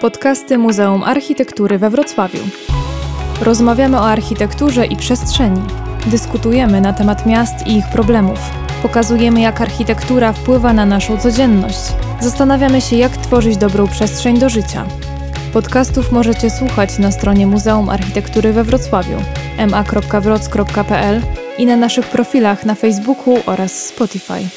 Podcasty Muzeum Architektury we Wrocławiu. Rozmawiamy o architekturze i przestrzeni. Dyskutujemy na temat miast i ich problemów. Pokazujemy, jak architektura wpływa na naszą codzienność. Zastanawiamy się, jak tworzyć dobrą przestrzeń do życia. Podcastów możecie słuchać na stronie Muzeum Architektury we Wrocławiu ma.wroc.pl i na naszych profilach na Facebooku oraz Spotify.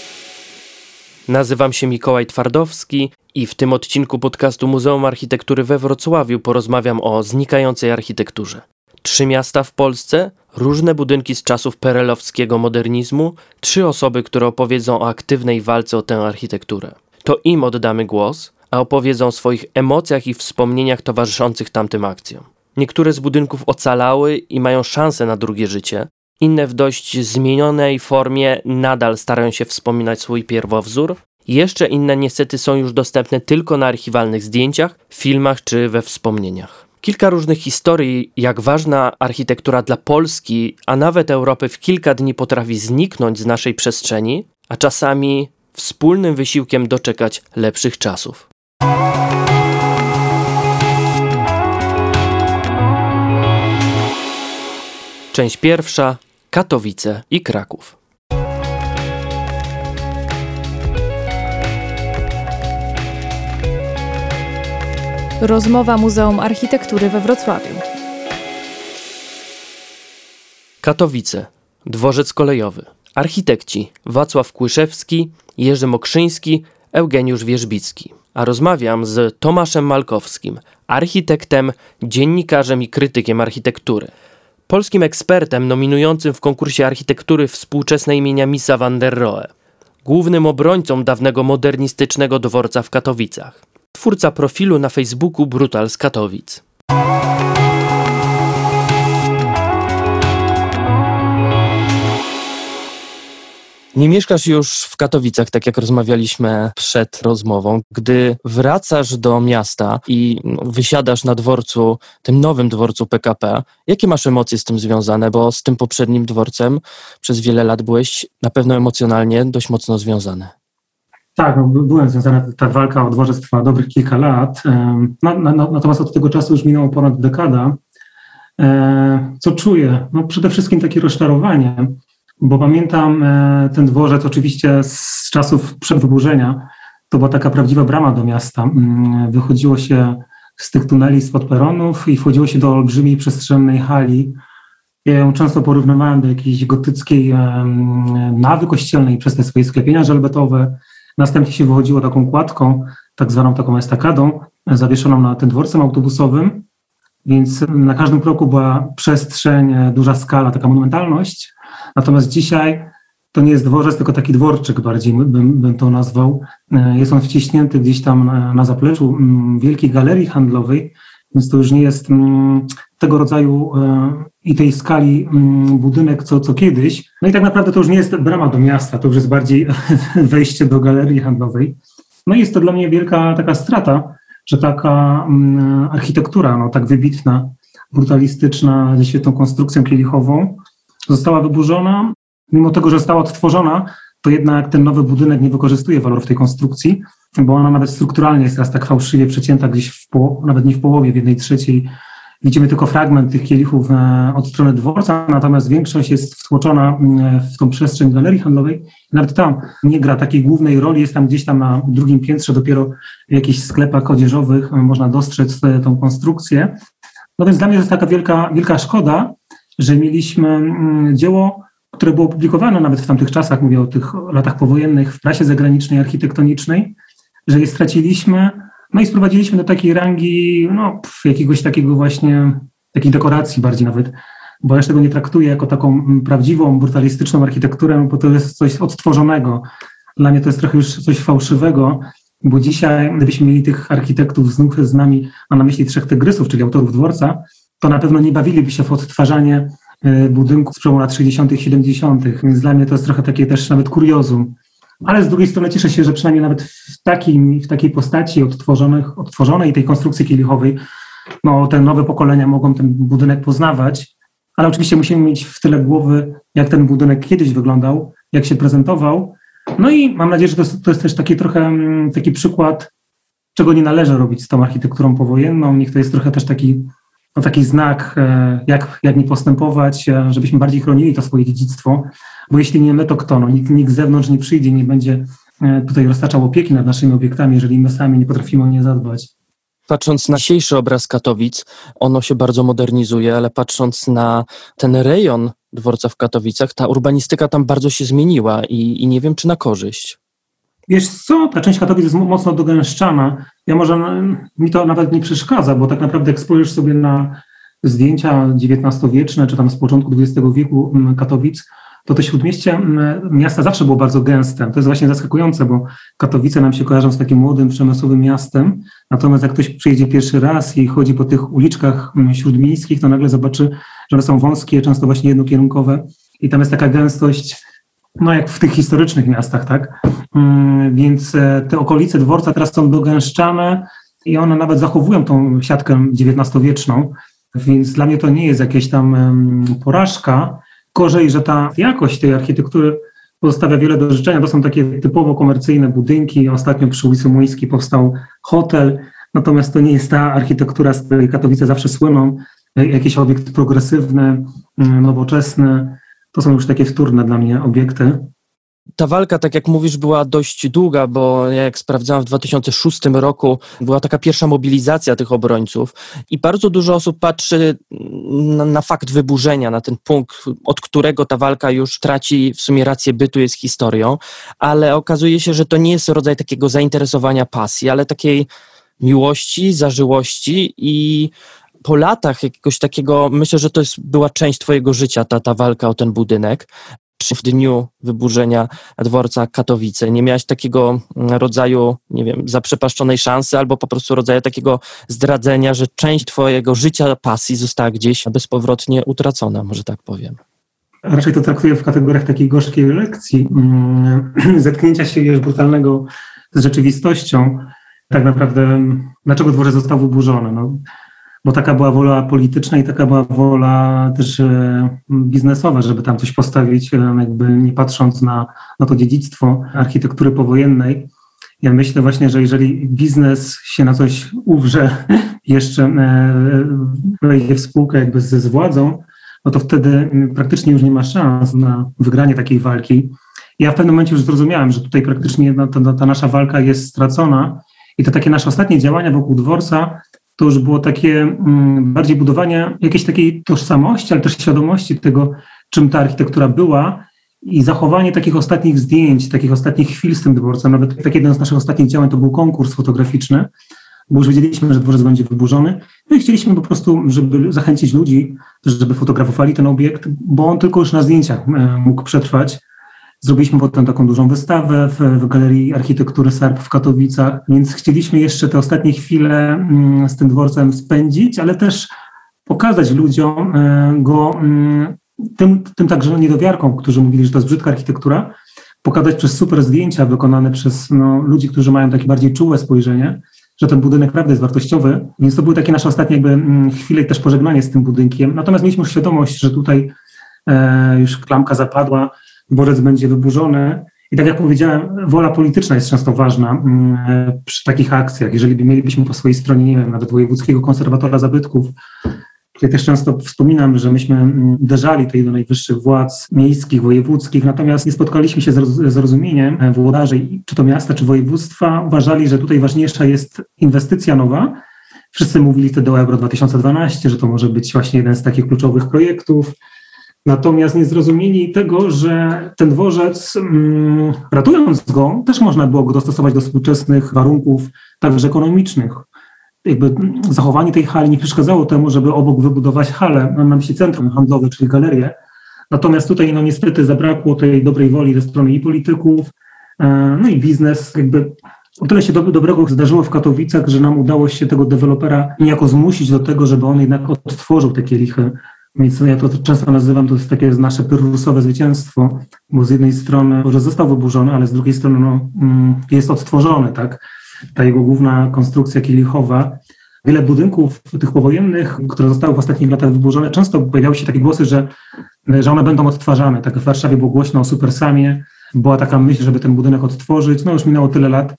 Nazywam się Mikołaj Twardowski i w tym odcinku podcastu Muzeum Architektury we Wrocławiu porozmawiam o znikającej architekturze. Trzy miasta w Polsce, różne budynki z czasów perelowskiego modernizmu, trzy osoby, które opowiedzą o aktywnej walce o tę architekturę. To im oddamy głos, a opowiedzą o swoich emocjach i wspomnieniach towarzyszących tamtym akcjom. Niektóre z budynków ocalały i mają szansę na drugie życie, inne w dość zmienionej formie nadal starają się wspominać swój pierwowzór, jeszcze inne niestety są już dostępne tylko na archiwalnych zdjęciach, filmach czy we wspomnieniach. Kilka różnych historii, jak ważna architektura dla Polski, a nawet Europy w kilka dni potrafi zniknąć z naszej przestrzeni, a czasami wspólnym wysiłkiem doczekać lepszych czasów. Część pierwsza Katowice i Kraków. Rozmowa Muzeum Architektury we Wrocławiu. Katowice. Dworzec kolejowy. Architekci Wacław Kłyszewski, Jerzy Mokrzyński, Eugeniusz Wierzbicki. A rozmawiam z Tomaszem Malkowskim, architektem, dziennikarzem i krytykiem architektury. Polskim ekspertem nominującym w konkursie architektury współczesnej imienia Misa van der Rohe. Głównym obrońcą dawnego modernistycznego dworca w Katowicach twórca profilu na Facebooku Brutal z Katowic. Nie mieszkasz już w Katowicach, tak jak rozmawialiśmy przed rozmową. Gdy wracasz do miasta i wysiadasz na dworcu, tym nowym dworcu PKP, jakie masz emocje z tym związane? Bo z tym poprzednim dworcem przez wiele lat byłeś na pewno emocjonalnie dość mocno związany. Tak, no, byłem związany, ta walka o dworzec trwa dobrych kilka lat, no, no, natomiast od tego czasu już minęło ponad dekada. E, co czuję? No przede wszystkim takie rozczarowanie, bo pamiętam e, ten dworzec oczywiście z czasów przedwyburzenia, to była taka prawdziwa brama do miasta. Mm, wychodziło się z tych tuneli spod peronów i wchodziło się do olbrzymiej przestrzennej hali. Ja ją często porównywałem do jakiejś gotyckiej nawy kościelnej przez te swoje sklepienia żelbetowe, Następnie się wychodziło taką kładką, tak zwaną taką estakadą, zawieszoną na tym dworcem autobusowym, więc na każdym kroku była przestrzeń, e, duża skala, taka monumentalność. Natomiast dzisiaj to nie jest dworzec, tylko taki dworczyk bardziej bym, bym to nazwał. E, jest on wciśnięty gdzieś tam e, na zapleczu mm, wielkiej galerii handlowej, więc to już nie jest mm, tego rodzaju i tej skali mm, budynek co, co kiedyś. No i tak naprawdę to już nie jest brama do miasta, to już jest bardziej wejście do galerii handlowej. No i jest to dla mnie wielka taka strata, że taka mm, architektura, no tak wybitna, brutalistyczna, ze świetną konstrukcją kielichową, została wyburzona. Mimo tego, że została odtworzona, to jednak ten nowy budynek nie wykorzystuje walorów tej konstrukcji, bo ona nawet strukturalnie jest teraz tak fałszywie przecięta gdzieś w nawet nie w połowie, w jednej trzeciej Widzimy tylko fragment tych kielichów e, od strony dworca, natomiast większość jest wtłoczona e, w tą przestrzeń galerii handlowej. Nawet tam nie gra takiej głównej roli, jest tam gdzieś tam na drugim piętrze, dopiero w jakichś sklepach odzieżowych e, można dostrzec tą konstrukcję. No więc dla mnie to jest taka wielka, wielka szkoda, że mieliśmy mm, dzieło, które było publikowane nawet w tamtych czasach, mówię o tych latach powojennych, w prasie zagranicznej, architektonicznej, że je straciliśmy no i sprowadziliśmy do takiej rangi, no, jakiegoś takiego właśnie, takiej dekoracji bardziej nawet, bo ja tego nie traktuję jako taką mm, prawdziwą, brutalistyczną architekturę, bo to jest coś odtworzonego. Dla mnie to jest trochę już coś fałszywego, bo dzisiaj, gdybyśmy mieli tych architektów znów z nami, a na myśli trzech tygrysów, czyli autorów dworca, to na pewno nie bawiliby się w odtwarzanie y, budynków z przełomu lat 60., 70., więc dla mnie to jest trochę takie też nawet kuriozum. Ale z drugiej strony cieszę się, że przynajmniej nawet w, takim, w takiej postaci odtworzonych, odtworzonej tej konstrukcji kielichowej, no, te nowe pokolenia mogą ten budynek poznawać, ale oczywiście musimy mieć w tyle głowy, jak ten budynek kiedyś wyglądał, jak się prezentował. No i mam nadzieję, że to jest, to jest też taki trochę mm, taki przykład czego nie należy robić z tą architekturą powojenną. Niech to jest trochę też taki, no taki znak, e, jak, jak nie postępować, e, żebyśmy bardziej chronili to swoje dziedzictwo, bo jeśli nie my, to kto? No, nikt, nikt z zewnątrz nie przyjdzie, nie będzie e, tutaj roztaczał opieki nad naszymi obiektami, jeżeli my sami nie potrafimy o nie zadbać. Patrząc na dzisiejszy obraz Katowic, ono się bardzo modernizuje, ale patrząc na ten rejon dworca w Katowicach, ta urbanistyka tam bardzo się zmieniła i, i nie wiem, czy na korzyść. Wiesz co, ta część Katowic jest mocno dogęszczana. Ja może, mi to nawet nie przeszkadza, bo tak naprawdę jak spojrzysz sobie na zdjęcia XIX-wieczne, czy tam z początku XX wieku mm, Katowic, to to śródmieście mm, miasta zawsze było bardzo gęste. To jest właśnie zaskakujące, bo Katowice nam się kojarzą z takim młodym, przemysłowym miastem, natomiast jak ktoś przyjedzie pierwszy raz i chodzi po tych uliczkach mm, śródmiejskich, to nagle zobaczy, że one są wąskie, często właśnie jednokierunkowe i tam jest taka gęstość, no jak w tych historycznych miastach, tak? Mm, więc e, te okolice dworca teraz są dogęszczane i one nawet zachowują tą siatkę XIX-wieczną, więc dla mnie to nie jest jakaś tam porażka, Gorzej, że ta jakość tej architektury pozostawia wiele do życzenia. To są takie typowo komercyjne budynki. Ostatnio przy ulicy Młyńskiej powstał hotel, natomiast to nie jest ta architektura, z której Katowice zawsze słyną. Jakiś obiekt progresywny, mm, nowoczesny. To są już takie wtórne dla mnie obiekty. Ta walka, tak jak mówisz, była dość długa, bo jak sprawdzałam w 2006 roku, była taka pierwsza mobilizacja tych obrońców i bardzo dużo osób patrzy na, na, fakt wyburzenia, na ten punkt, od którego ta walka już traci w sumie rację bytu, jest historią, ale okazuje się, że to nie jest rodzaj takiego zainteresowania pasji, ale takiej miłości, zażyłości i po latach jakiegoś takiego, myślę, że to jest, była część Twojego życia, ta, ta walka o ten budynek czy w dniu wyburzenia dworca Katowice? Nie miałeś takiego mm, rodzaju, nie wiem, zaprzepaszczonej szansy albo po prostu rodzaju takiego zdradzenia, że część twojego życia, pasji została gdzieś bezpowrotnie utracona, może tak powiem? Raczej to traktuję w kategoriach takiej gorzkiej lekcji, mm, zetknięcia się już brutalnego z rzeczywistością. Tak naprawdę, dlaczego dworzec został wyburzony? No, bo taka była wola polityczna i taka była wola też e, biznesowa, żeby tam coś postawić, e, jakby nie patrząc na, na to dziedzictwo architektury powojennej. Ja myślę właśnie, że jeżeli biznes się na coś uwrze, jeszcze e, wejdzie w spółkę jakby z, z władzą, no to wtedy praktycznie już nie ma szans na wygranie takiej walki. Ja w pewnym momencie już zrozumiałem, że tutaj praktycznie ta, ta nasza walka jest stracona i to takie nasze ostatnie działania wokół dworca to już było takie mm, bardziej budowanie jakiejś takiej tożsamości, ale też świadomości tego, czym ta architektura była i zachowanie takich ostatnich zdjęć, takich ostatnich chwil z tym dworcem. Nawet tak jeden z naszych ostatnich działań to był konkurs fotograficzny, bo już wiedzieliśmy, że dworzec będzie wyburzony. No i chcieliśmy po prostu, żeby zachęcić ludzi, żeby fotografowali ten obiekt, bo on tylko już na zdjęciach e, mógł przetrwać. Zrobiliśmy potem taką dużą wystawę w, w Galerii Architektury Serb w Katowicach, więc chcieliśmy jeszcze te ostatnie chwile mm, z tym dworcem spędzić, ale też pokazać ludziom e, go, mm, tym, tym także niedowiarkom, którzy mówili, że to jest brzydka architektura, pokazać przez super zdjęcia wykonane przez no, ludzi, którzy mają takie bardziej czułe spojrzenie, że ten budynek naprawdę jest wartościowy. Więc to były takie nasze ostatnie jakby mm, chwile i też pożegnanie z tym budynkiem. Natomiast mieliśmy świadomość, że tutaj e, już klamka zapadła, dworzec będzie wyburzony. I tak jak powiedziałem, wola polityczna jest często ważna mm, przy takich akcjach. Jeżeli mielibyśmy po swojej stronie, nie wiem, nawet wojewódzkiego konserwatora zabytków, tutaj też często wspominam, że myśmy mm, uderzali tutaj do najwyższych władz miejskich, wojewódzkich, natomiast nie spotkaliśmy się z zrozumieniem. E, włodarze, czy to miasta, czy województwa, uważali, że tutaj ważniejsza jest inwestycja nowa. Wszyscy mówili wtedy o Euro 2012, że to może być właśnie jeden z takich kluczowych projektów. Natomiast nie zrozumieli tego, że ten dworzec, mm, ratując go, też można było go dostosować do współczesnych warunków, także ekonomicznych. Jakby zachowanie tej hali nie przeszkadzało temu, żeby obok wybudować halę, mam na myśli centrum handlowe, czyli galerię. Natomiast tutaj no niestety zabrakło tej dobrej woli ze strony i polityków, e, no i biznes jakby o tyle się do, dobrego zdarzyło w Katowicach, że nam udało się tego dewelopera niejako zmusić do tego, żeby on jednak odtworzył te kielichy więc ja to często nazywam, to jest takie nasze pyrrusowe zwycięstwo, bo z jednej strony może został wyburzony, ale z drugiej strony no, mm, jest odtworzony, tak? Ta jego główna konstrukcja kielichowa. Wiele budynków tych powojennych, które zostały w ostatnich latach wyburzone, często pojawiały się takie głosy, że, że one będą odtwarzane. Tak w Warszawie było głośno o Supersamie, była taka myśl, żeby ten budynek odtworzyć. No już minęło tyle lat,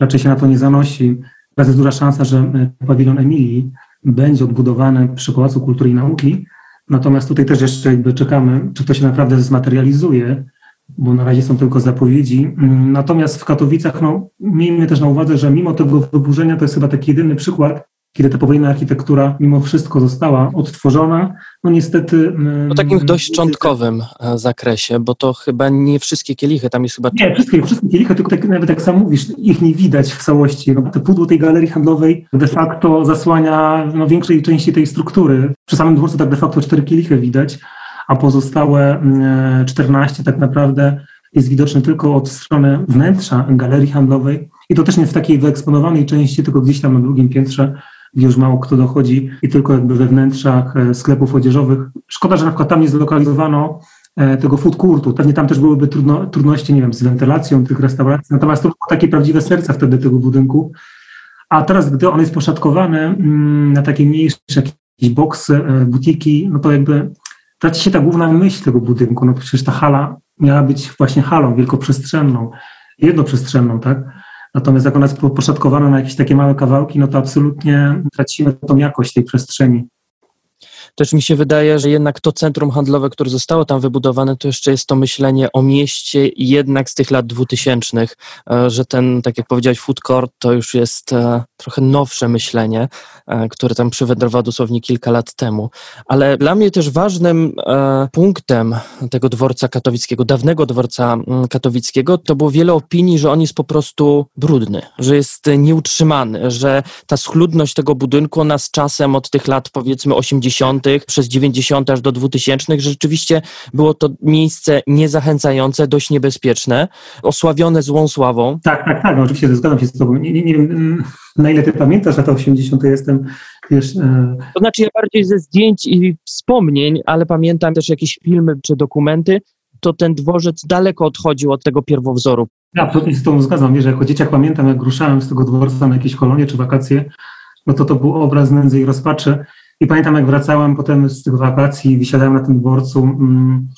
raczej się na to nie zanosi. Teraz jest duża szansa, że e, pawilon Emilii będzie odbudowany przy Pałacu Kultury i Nauki. Natomiast tutaj też jeszcze jakby czekamy, czy to się naprawdę zmaterializuje, bo na razie są tylko zapowiedzi. Mm, natomiast w Katowicach, no, miejmy też na uwadze, że mimo tego wyburzenia to jest chyba taki jedyny przykład, kiedy ta powojenna architektura mimo wszystko została odtworzona, no niestety... W takim dość szczątkowym e, zakresie, bo to chyba nie wszystkie kielichy, tam jest chyba... Nie, wszystkie, wszystkie kielichy, tylko tak, nawet jak sam mówisz, ich nie widać w całości. No, to pudło tej galerii handlowej de facto zasłania no, większej części tej struktury. Przy samym dworcu tak de facto cztery kielichy widać, a pozostałe 14 tak naprawdę jest widoczne tylko od strony wnętrza galerii handlowej i to też nie w takiej wyeksponowanej części, tylko gdzieś tam na drugim piętrze gdzie już mało kto dochodzi i tylko jakby we wnętrzach e, sklepów odzieżowych. Szkoda, że na przykład tam nie zlokalizowano e, tego food courtu. Pewnie tam też byłyby trudno, trudności, nie wiem, z wentylacją tych restauracji, natomiast to było takie prawdziwe serce wtedy tego budynku. A teraz, gdy on jest poszatkowany mm, na takie mniejsze jakieś boksy, e, butiki, no to jakby traci się ta główna myśl tego budynku. No przecież ta hala miała być właśnie halą wielkoprzestrzenną, jednoprzestrzenną, tak? Natomiast jak ona jest poszatkowana na jakieś takie małe kawałki, no to absolutnie tracimy tą jakość tej przestrzeni. Też mi się wydaje, że jednak to centrum handlowe, które zostało tam wybudowane, to jeszcze jest to myślenie o mieście jednak z tych lat dwutysięcznych, e, że ten, tak jak powiedziałeś, food court to już jest e, trochę nowsze myślenie, e, które tam przywędrowało dosłownie kilka lat temu. Ale dla mnie też ważnym punktem tego dworca katowickiego, dawnego dworca katowickiego, to było wiele opinii, że on jest po prostu brudny, że jest nieutrzymany, że ta schludność tego budynku, ona z czasem od tych lat powiedzmy 80 przez 90 aż do 2000 rzeczywiście było to miejsce niezachęcające, dość niebezpieczne, osławione złą sławą. Tak, tak, tak, no, oczywiście zgadzam się z tobą. Nie, nie, nie wiem, mm, na ile ty pamiętasz lata 80 jestem, wiesz... E... To znaczy ja bardziej ze zdjęć i wspomnień, ale pamiętam też jakieś filmy czy dokumenty, to ten dworzec daleko odchodził od tego pierwowzoru. Ja absolutnie z tobą zgadzam. Wiesz, jako dzieciak pamiętam, jak ruszałem z tego dworca na jakieś kolonie czy wakacje, no to to był obraz nędzy i rozpaczy. I pamiętam, jak wracałem potem z tych wakacji, wysiadałem na tym dworcu. Mm,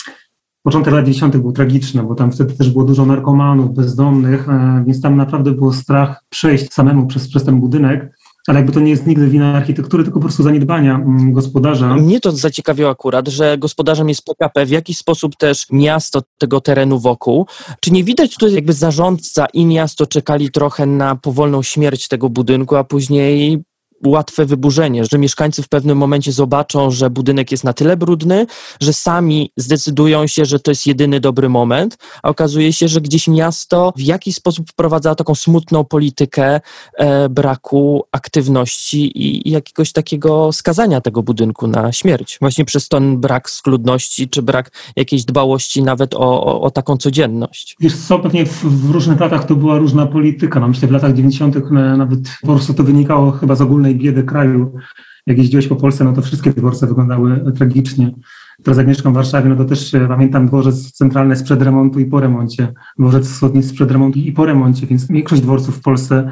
początek lat 90. był tragiczny, bo tam wtedy też było dużo narkomanów, bezdomnych, e, więc tam naprawdę było strach przejść samemu przez, przez ten budynek. Ale jakby to nie jest nigdy wina architektury, tylko po prostu zaniedbania mm, gospodarza. Mnie to zaciekawiło akurat, że gospodarzem jest PKP, w jaki sposób też miasto tego terenu wokół. Czy nie widać tutaj jakby zarządca i miasto czekali trochę na powolną śmierć tego budynku, a później łatwe wyburzenie, że mieszkańcy w pewnym momencie zobaczą, że budynek jest na tyle brudny, że sami zdecydują się, że to jest jedyny dobry moment, a okazuje się, że gdzieś miasto w jakiś sposób wprowadza taką smutną politykę e, braku aktywności i, jakiegoś takiego skazania tego budynku na śmierć. Właśnie przez ten brak schludności, czy brak jakiejś dbałości nawet o, o, o taką codzienność. Wiesz co, pewnie w, w, różnych latach to była różna polityka. No myślę, w latach 90. nawet po prostu to wynikało chyba z ogólnej biedy kraju. Jak jeździłeś po Polsce, no to wszystkie dworce wyglądały tragicznie. Teraz jak w Warszawie, no to też pamiętam dworzec centralny sprzed remontu i po remoncie, dworzec wschodni sprzed remontu i po remoncie, więc większość dworców w Polsce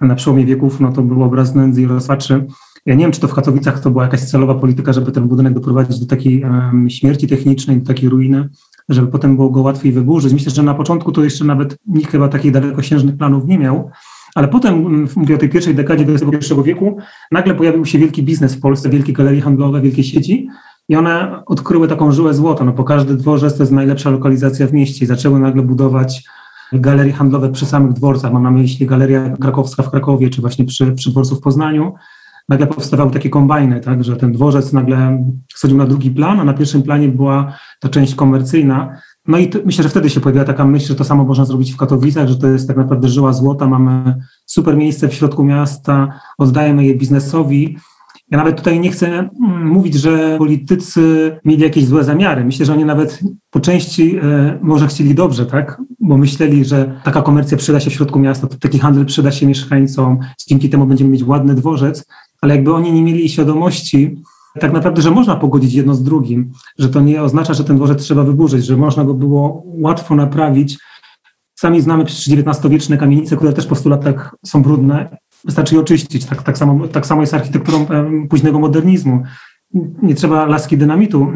na przełomie wieków, no to był obraz nędzy i rozpaczy. Ja nie wiem, czy to w Katowicach to była jakaś celowa polityka, żeby ten budynek doprowadzić do takiej um, śmierci technicznej, do takiej ruiny, żeby potem było go łatwiej wyburzyć. Myślę, że na początku to jeszcze nawet nikt chyba takich dalekosiężnych planów nie miał, ale potem, mm, mówię o tej pierwszej dekadzie XXI wieku, nagle pojawił się wielki biznes w Polsce, wielkie galerie handlowe, wielkie sieci i one odkryły taką żyłę złota. No po każdy dworzec to jest najlepsza lokalizacja w mieście zaczęły nagle budować galerie handlowe przy samych dworcach. Mam na myśli galeria krakowska w Krakowie, czy właśnie przy, przy dworcu w Poznaniu. Nagle powstawały takie kombajny, tak, że ten dworzec nagle schodził na drugi plan, a na pierwszym planie była ta część komercyjna, no i to, myślę, że wtedy się pojawiła taka myśl, że to samo można zrobić w Katowicach, że to jest tak naprawdę żyła złota, mamy super miejsce w środku miasta, oddajemy je biznesowi. Ja nawet tutaj nie chcę mm, mówić, że politycy mieli jakieś złe zamiary. Myślę, że oni nawet po części e, może chcieli dobrze, tak? Bo myśleli, że taka komercja przyda się w środku miasta, taki handel przyda się mieszkańcom, dzięki temu będziemy mieć ładny dworzec, ale jakby oni nie mieli świadomości, tak naprawdę, że można pogodzić jedno z drugim, że to nie oznacza, że ten dworzec trzeba wyburzyć, że można go było łatwo naprawić. Sami znamy przecież XIX-wieczne kamienice, które też po 100 latach są brudne. Wystarczy je oczyścić. Tak, tak, samo, tak samo jest architekturą późnego modernizmu. Nie trzeba laski dynamitu,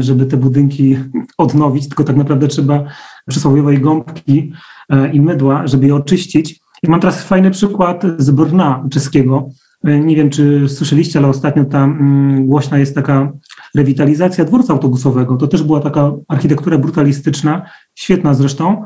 żeby te budynki odnowić, tylko tak naprawdę trzeba przysłowiowej gąbki e, i mydła, żeby je oczyścić I mam teraz fajny przykład z Brna czeskiego. Nie wiem, czy słyszeliście, ale ostatnio tam mm, głośna jest taka rewitalizacja dworca autobusowego. To też była taka architektura brutalistyczna, świetna zresztą.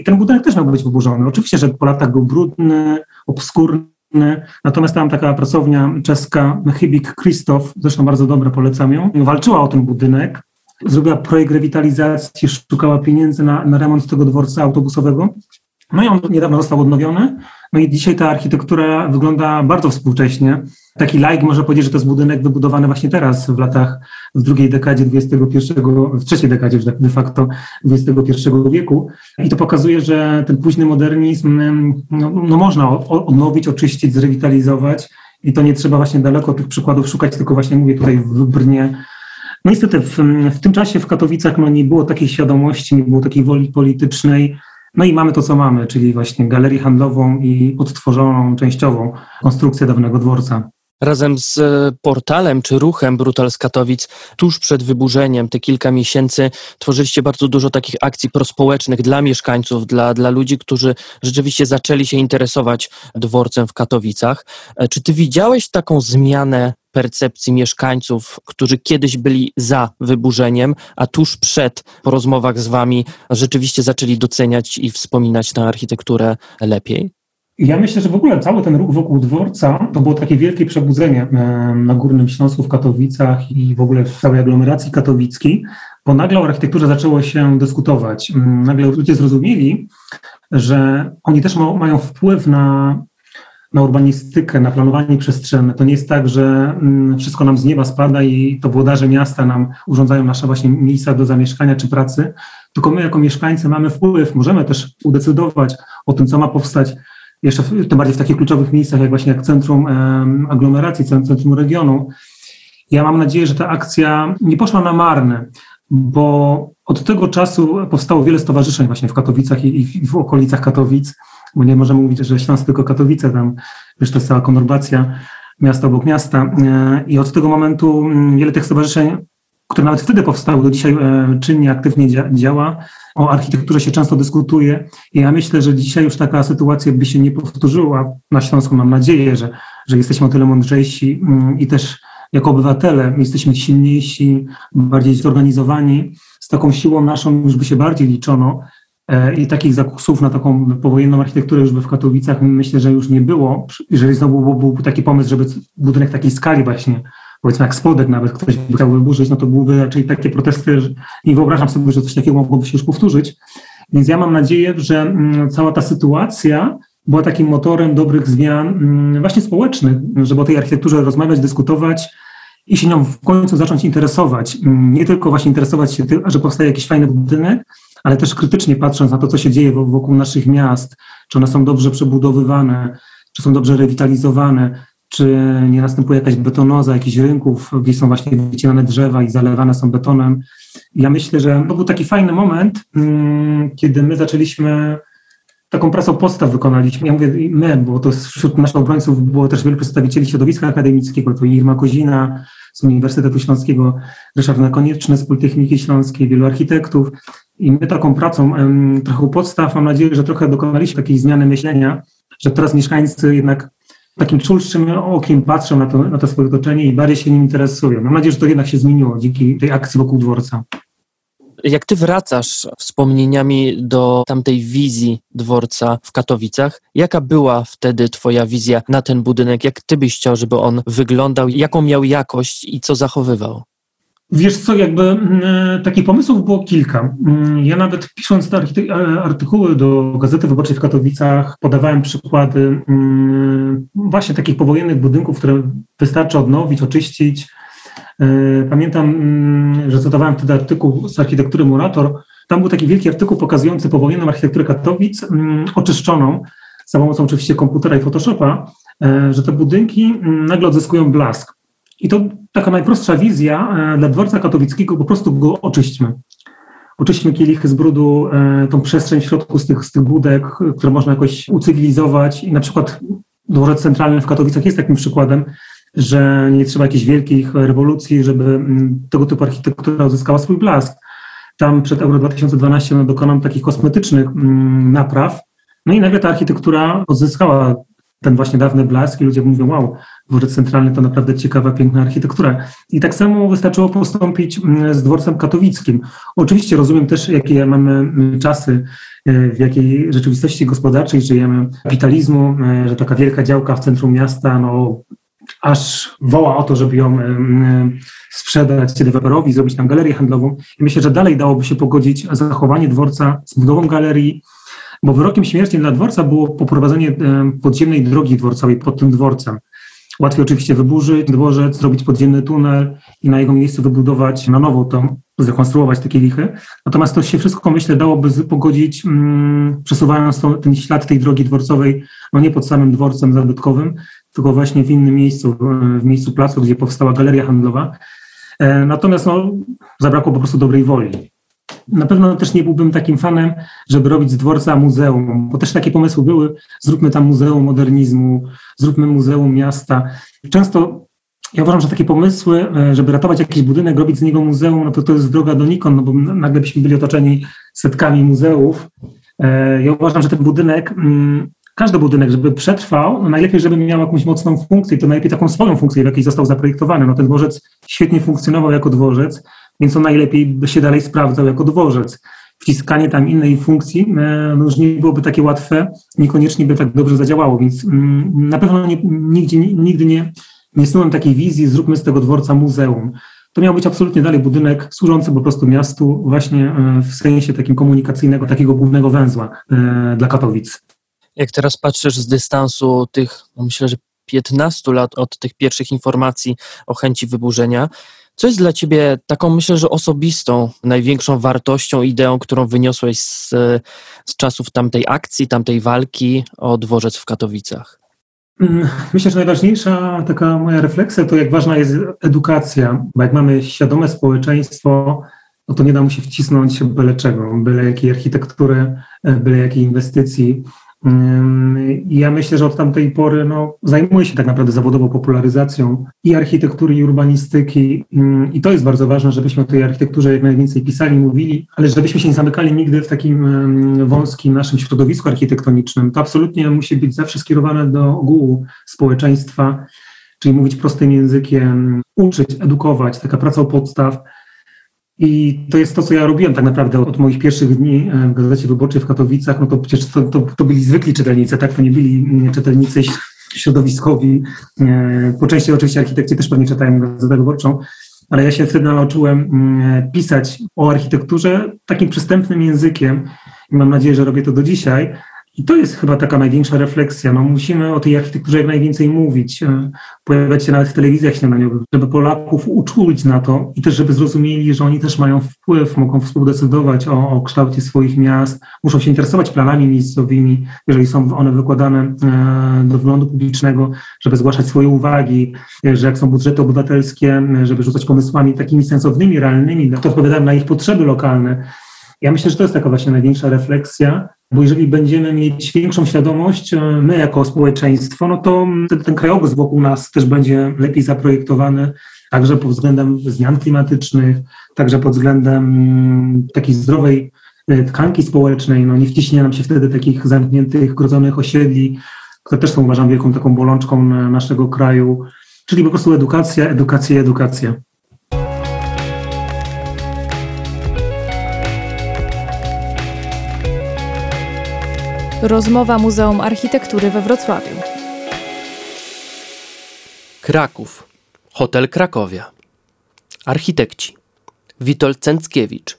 I ten budynek też miał być wyburzony. Oczywiście, że po latach był brudny, obskurny, natomiast tam taka pracownia czeska Chybik Krzysztof, zresztą bardzo dobra, polecam ją, walczyła o ten budynek, zrobiła projekt rewitalizacji, szukała pieniędzy na, na remont tego dworca autobusowego. No i on niedawno został odnowiony. No i dzisiaj ta architektura wygląda bardzo współcześnie. Taki laik może powiedzieć, że to jest budynek wybudowany właśnie teraz, w latach, w drugiej dekadzie XXI, w trzeciej dekadzie de facto XXI wieku. I to pokazuje, że ten późny modernizm no, no można odnowić, oczyścić, zrewitalizować. I to nie trzeba właśnie daleko tych przykładów szukać, tylko właśnie mówię tutaj w Brnie. No niestety w, w tym czasie w Katowicach no, nie było takiej świadomości, nie było takiej woli politycznej, no i mamy to, co mamy, czyli właśnie galerię handlową i odtworzoną częściową konstrukcję dawnego dworca. Razem z e, portalem czy ruchem Brutal z Katowic, tuż przed wyburzeniem, te kilka miesięcy, tworzyliście bardzo dużo takich akcji prospołecznych dla mieszkańców, dla, dla ludzi, którzy rzeczywiście zaczęli się interesować dworcem w Katowicach. E, czy ty widziałeś taką zmianę percepcji mieszkańców, którzy kiedyś byli za wyburzeniem, a tuż przed, po rozmowach z wami, rzeczywiście zaczęli doceniać i wspominać tę architekturę lepiej? Ja myślę, że w ogóle cały ten ruch wokół dworca to było takie wielkie przebudzenie na Górnym Śląsku, w Katowicach i w ogóle w całej aglomeracji katowickiej, bo nagle o architekturze zaczęło się dyskutować. Nagle ludzie zrozumieli, że oni też ma, mają wpływ na na urbanistykę, na planowanie przestrzenne. To nie jest tak, że mm, wszystko nam z nieba spada i to włodarze miasta nam urządzają nasze właśnie miejsca do zamieszkania czy pracy, tylko my jako mieszkańcy mamy wpływ, możemy też udecydować o tym, co ma powstać jeszcze w, tym bardziej w takich kluczowych miejscach, jak właśnie jak centrum aglomeracji, centrum regionu. Ja mam nadzieję, że ta akcja nie poszła na marne, bo od tego czasu powstało wiele stowarzyszeń właśnie w Katowicach i, i w okolicach Katowic, bo nie możemy mówić, że Śląsk tylko Katowice, tam wiesz, to jest cała konurbacja miasta obok miasta e, i od tego momentu mm, wiele tych stowarzyszeń, które nawet wtedy powstały, do dzisiaj e, czynnie, aktywnie działa. O architekturze się często dyskutuje i ja myślę, że dzisiaj już taka sytuacja by się nie powtórzyła na Śląsku. Mam nadzieję, że, że jesteśmy o tyle mądrzejsi mm, i też jako obywatele jesteśmy silniejsi, bardziej zorganizowani. Z taką siłą naszą już by się bardziej liczono i takich zakusów na taką powojenną architekturę już w Katowicach myślę, że już nie było. Jeżeli znowu byłby taki pomysł, żeby budynek takiej skali właśnie, powiedzmy jak spodek nawet ktoś by chciał wyburzyć, no to byłyby raczej takie protesty, że nie wyobrażam sobie, że coś takiego mogłoby się już powtórzyć. Więc ja mam nadzieję, że mm, cała ta sytuacja była takim motorem dobrych zmian mm, właśnie społecznych, żeby o tej architekturze rozmawiać, dyskutować i się nią w końcu zacząć interesować. Mm, nie tylko właśnie interesować się tym, że powstaje jakiś fajny budynek, ale też krytycznie patrząc na to, co się dzieje wokół naszych miast, czy one są dobrze przebudowywane, czy są dobrze rewitalizowane, czy nie następuje jakaś betonoza jakichś rynków, gdzie są właśnie wycinane drzewa i zalewane są betonem. Ja myślę, że to był taki fajny moment, mm, kiedy my zaczęliśmy taką pracę podstaw wykonaliśmy. Ja mówię my, bo to wśród naszych obrońców było też wielu przedstawicieli środowiska akademickiego, to Irma Kozina z Uniwersytetu Śląskiego, Ryszard Nakonieczny z Politechniki Śląskiej, wielu architektów. I my taką pracą trochę u podstaw, mam nadzieję, że trochę dokonaliśmy takiej zmiany myślenia, że teraz mieszkańcy jednak takim czulszym okiem patrzą na to, na to swoje otoczenie i bardziej się nim interesują. Mam nadzieję, że to jednak się zmieniło dzięki tej akcji wokół dworca. Jak ty wracasz wspomnieniami do tamtej wizji dworca w Katowicach, jaka była wtedy twoja wizja na ten budynek? Jak ty byś chciał, żeby on wyglądał? Jaką miał jakość i co zachowywał? Wiesz co, jakby mm, takich pomysłów było kilka. Mm, ja nawet pisząc te e, artykuły do Gazety Wyborczej w Katowicach podawałem przykłady mm, właśnie takich powojennych budynków, które wystarczy odnowić, oczyścić. E, pamiętam, że cytowałem wtedy artykuł z architektury Murator. Tam był taki wielki artykuł pokazujący powojenną architekturę Katowic, oczyszczoną za pomocą oczywiście komputera i Photoshopa, e, że te budynki nagle odzyskują blask. I to taka najprostsza wizja e, dla dworca katowickiego, po prostu go oczyśćmy. Oczyśćmy kielichy z brudu, e, tą przestrzeń w środku z tych, z tych budek, które można jakoś ucywilizować. I na przykład dworzec centralny w Katowicach jest takim przykładem, że nie trzeba jakichś wielkich rewolucji, żeby mm, tego typu architektura uzyskała swój blask. Tam przed Euro 2012 no, dokonam takich kosmetycznych mm, napraw, No i nagle ta architektura odzyskała ten właśnie dawny blask i ludzie mówią, wow, dworzec centralny to naprawdę ciekawa, piękna architektura. I tak samo wystarczyło postąpić mm, z dworcem katowickim. Oczywiście rozumiem też, jakie mamy mm, czasy, e, w jakiej rzeczywistości gospodarczej żyjemy, kapitalizmu, e, że taka wielka działka w centrum miasta, no aż woła o to, żeby ją sprzedać deweloperowi, zrobić tam galerię handlową. I myślę, że dalej dałoby się pogodzić zachowanie dworca z budową galerii, bo wyrokiem śmierci dla dworca było poprowadzenie podziemnej drogi dworcowej pod tym dworcem. Łatwiej oczywiście wyburzyć dworzec, zrobić podziemny tunel i na jego miejscu wybudować na nowo to, zrekonstruować takie lichy. Natomiast to się wszystko, myślę, dałoby pogodzić, mm, przesuwając to, ten ślad tej drogi dworcowej, no nie pod samym dworcem zabytkowym, tylko właśnie w innym miejscu, w miejscu placu, gdzie powstała galeria handlowa. E, natomiast no, zabrakło po prostu dobrej woli. Na pewno też nie byłbym takim fanem, żeby robić z dworca muzeum, bo też takie pomysły były, zróbmy tam muzeum modernizmu, zróbmy muzeum miasta. Często ja uważam, że takie pomysły, e, żeby ratować jakiś budynek, robić z niego muzeum, no to to jest droga donikąd, no bo nagle byśmy byli otoczeni setkami muzeów. E, ja uważam, że ten budynek mm, każdy budynek, żeby przetrwał, no najlepiej, żeby miał jakąś mocną funkcję, to najlepiej taką swoją funkcję, w jakiej został zaprojektowany. No ten dworzec świetnie funkcjonował jako dworzec, więc on najlepiej by się dalej sprawdzał jako dworzec. Wciskanie tam innej funkcji e, no już nie byłoby takie łatwe, niekoniecznie by tak dobrze zadziałało, więc mm, na pewno nie, nigdzie, nigdy nie, nie snułem takiej wizji, zróbmy z tego dworca muzeum. To miał być absolutnie dalej budynek służący po prostu miastu właśnie e, w sensie takim komunikacyjnego, takiego głównego węzła e, dla Katowic jak teraz patrzysz z dystansu tych, no myślę, że 15 lat od tych pierwszych informacji o chęci wyburzenia, co jest dla ciebie taką, myślę, że osobistą, największą wartością, ideą, którą wyniosłeś z, z czasów tamtej akcji, tamtej walki o dworzec w Katowicach? Mm, myślę, że najważniejsza taka moja refleksja to, jak ważna jest edukacja, bo jak mamy świadome społeczeństwo, no to nie da mu się wcisnąć byle czego, byle jakiej architektury, byle jakiej inwestycji. Ja myślę, że od tamtej pory no, zajmuję się tak naprawdę zawodowo popularyzacją i architektury, i urbanistyki. I to jest bardzo ważne, żebyśmy o tej architekturze jak najwięcej pisali, mówili, ale żebyśmy się nie zamykali nigdy w takim wąskim naszym środowisku architektonicznym. To absolutnie musi być zawsze skierowane do ogółu społeczeństwa, czyli mówić prostym językiem, uczyć, edukować, taka praca u podstaw i to jest to, co ja robiłem tak naprawdę od moich pierwszych dni e, w Gazecie Wyborczej w Katowicach. No to przecież to, to, to byli zwykli czytelnicy, tak? To nie byli mm, czytelnicy środowiskowi. E, po części oczywiście architekci też pewnie czytają Gazetę Wyborczą, ale ja się wtedy nauczyłem mm, pisać o architekturze takim przystępnym językiem i mam nadzieję, że robię to do dzisiaj i to jest chyba taka największa refleksja. No, musimy o tej architekturze jak najwięcej mówić, e, pojawiać się nawet w telewizjach śniadaniowych, żeby Polaków uczulić na to i też, żeby zrozumieli, że oni też mają wpływ, mogą współdecydować o, o kształcie swoich miast, muszą się interesować planami miejscowymi, jeżeli są one wykładane e, do wyglądu publicznego, żeby zgłaszać swoje uwagi, e, że jak są budżety obywatelskie, żeby rzucać pomysłami takimi sensownymi, realnymi, to odpowiadają na ich potrzeby lokalne. Ja myślę, że to jest taka właśnie największa refleksja, bo jeżeli będziemy mieć większą świadomość, e, my jako społeczeństwo, no to ten, ten krajobraz wokół nas też będzie lepiej zaprojektowany, także pod względem zmian klimatycznych, także pod względem mm, takiej zdrowej e, tkanki społecznej, no nie wciśnie nam się wtedy takich zamkniętych, grodzonych osiedli, które też są uważam wielką taką bolączką naszego kraju, czyli po prostu edukacja, edukacja, edukacja. Rozmowa Muzeum Architektury we Wrocławiu. Kraków. Hotel Krakowia. Architekci. Witold Cęckiewicz.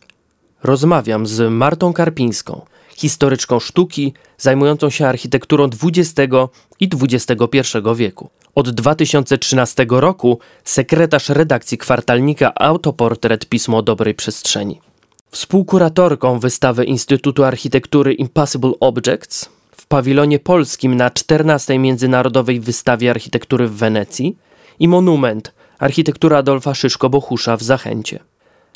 Rozmawiam z Martą Karpińską, historyczką sztuki zajmującą się architekturą XX i XXI wieku. Od 2013 roku sekretarz redakcji kwartalnika Autoportret Pismo Dobrej Przestrzeni. Współkuratorką wystawy Instytutu Architektury Impossible Objects w pawilonie polskim na 14. Międzynarodowej Wystawie Architektury w Wenecji i monument Architektura Adolfa Szyszko-Bohusza w Zachęcie.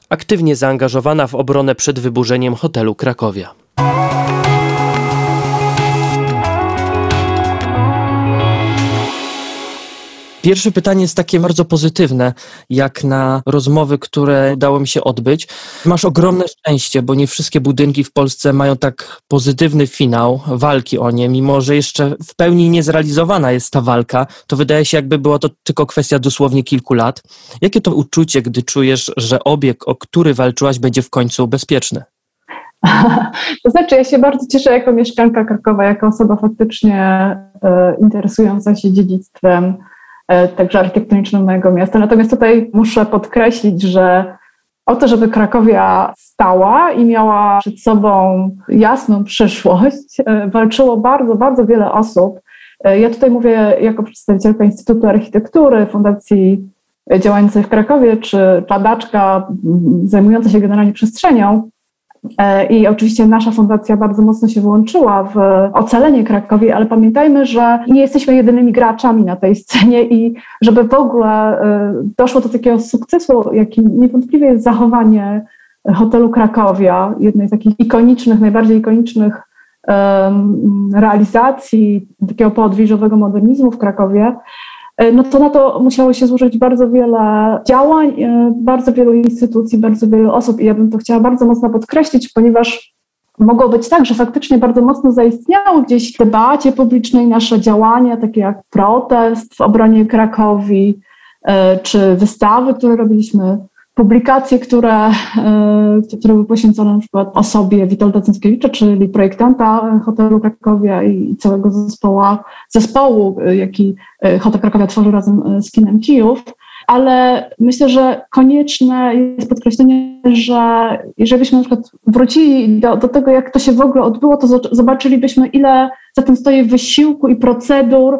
Aktywnie zaangażowana w obronę przed wyburzeniem hotelu Krakowia. Pierwsze pytanie jest takie bardzo pozytywne, jak na rozmowy, które udało mi się odbyć. Masz ogromne szczęście, bo nie wszystkie budynki w Polsce mają tak pozytywny finał walki o nie, mimo że jeszcze w pełni niezrealizowana jest ta walka, to wydaje się, jakby była to tylko kwestia dosłownie kilku lat. Jakie to uczucie, gdy czujesz, że obieg, o który walczyłaś, będzie w końcu bezpieczny? To znaczy, ja się bardzo cieszę jako mieszkanka Krakowa, jako osoba faktycznie e, interesująca się dziedzictwem, także architektonicznym mojego miasta. Natomiast tutaj muszę podkreślić, że o to, żeby Krakowia stała i miała przed sobą jasną przyszłość, e, walczyło bardzo, bardzo wiele osób. E, ja tutaj mówię jako przedstawicielka Instytutu Architektury, Fundacji działającej w Krakowie, czy badaczka zajmująca się generalnie przestrzenią. E, I oczywiście nasza fundacja bardzo mocno się wyłączyła w ocalenie Krakowi, ale pamiętajmy, że nie jesteśmy jedynymi graczami na tej scenie i żeby w ogóle e, doszło do takiego sukcesu, jakim niewątpliwie jest zachowanie hotelu Krakowia, jednej z takich ikonicznych, najbardziej ikonicznych realizacji takiego poodwiżowego modernizmu w Krakowie, no to na to musiało się złożyć bardzo wiele działań, e, bardzo wielu instytucji, bardzo wielu osób. I ja bym to chciała bardzo mocno podkreślić, ponieważ mogło być tak, że faktycznie bardzo mocno zaistniało gdzieś w debacie publicznej nasze działania, takie jak protest w obronie Krakowi, e, czy wystawy, które robiliśmy publikacje, które, e, które były poświęcone na przykład osobie Witolda Cęckiewicza, czyli projektanta hotelu Krakowia i całego zespołu, zespołu jaki e, Hotel Krakowia tworzy razem e, z Kinem Kijów. Ale myślę, że konieczne jest podkreślenie, że jeżeli byśmy na przykład wrócili do, do tego, jak to się w ogóle odbyło, to zobaczylibyśmy, ile za tym stoi wysiłku i procedur,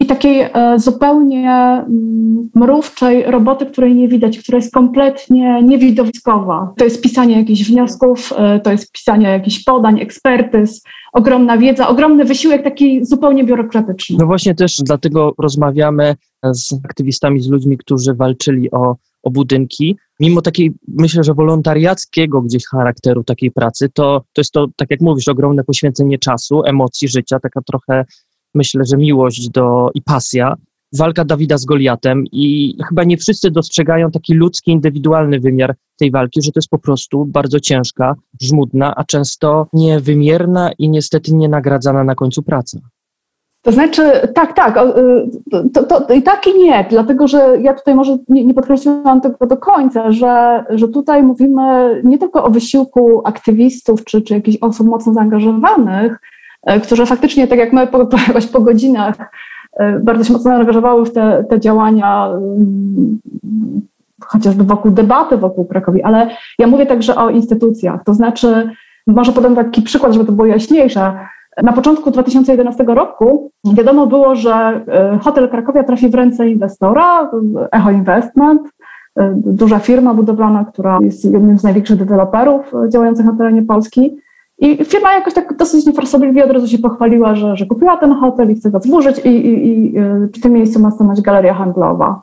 i takiej e, zupełnie mm, mrówczej roboty, której nie widać, która jest kompletnie niewidowiskowa. To jest pisanie jakichś wniosków, e, to jest pisanie jakichś podań, ekspertyz, ogromna wiedza, ogromny wysiłek taki zupełnie biurokratyczny. No właśnie też dlatego rozmawiamy z aktywistami, z ludźmi, którzy walczyli o, o budynki. Mimo takiej, myślę, że wolontariackiego gdzieś charakteru takiej pracy, to, to jest to, tak jak mówisz, ogromne poświęcenie czasu, emocji, życia, taka trochę myślę, że miłość do i pasja. Walka Dawida z Goliatem i chyba nie wszyscy dostrzegają taki ludzki, indywidualny wymiar tej walki, że to jest po prostu bardzo ciężka, żmudna, a często niewymierna i niestety nienagradzana na końcu praca. To znaczy, tak, tak, y, to, to, i tak i nie, dlatego że ja tutaj może nie, nie podkreśliłam tego do końca, że, że tutaj mówimy nie tylko o wysiłku aktywistów czy, czy jakichś osób mocno zaangażowanych, które faktycznie, tak jak my po, po, po godzinach, e, bardzo się mocno angażowały w te, te działania, mm, chociażby wokół debaty wokół Krakowi, ale ja mówię także o instytucjach, to znaczy, może podam taki przykład, żeby to było jaśniejsze. Na początku 2011 roku wiadomo było, że e, hotel Krakowia trafi w ręce inwestora, Echo Investment, duża firma budowlana, która jest jednym z największych deweloperów działających na terenie Polski. I firma jakoś tak dosyć niefrasobliwie od razu się pochwaliła, że, że kupiła ten hotel i chce go zburzyć i, i, i w tym miejscu ma stanąć galeria handlowa.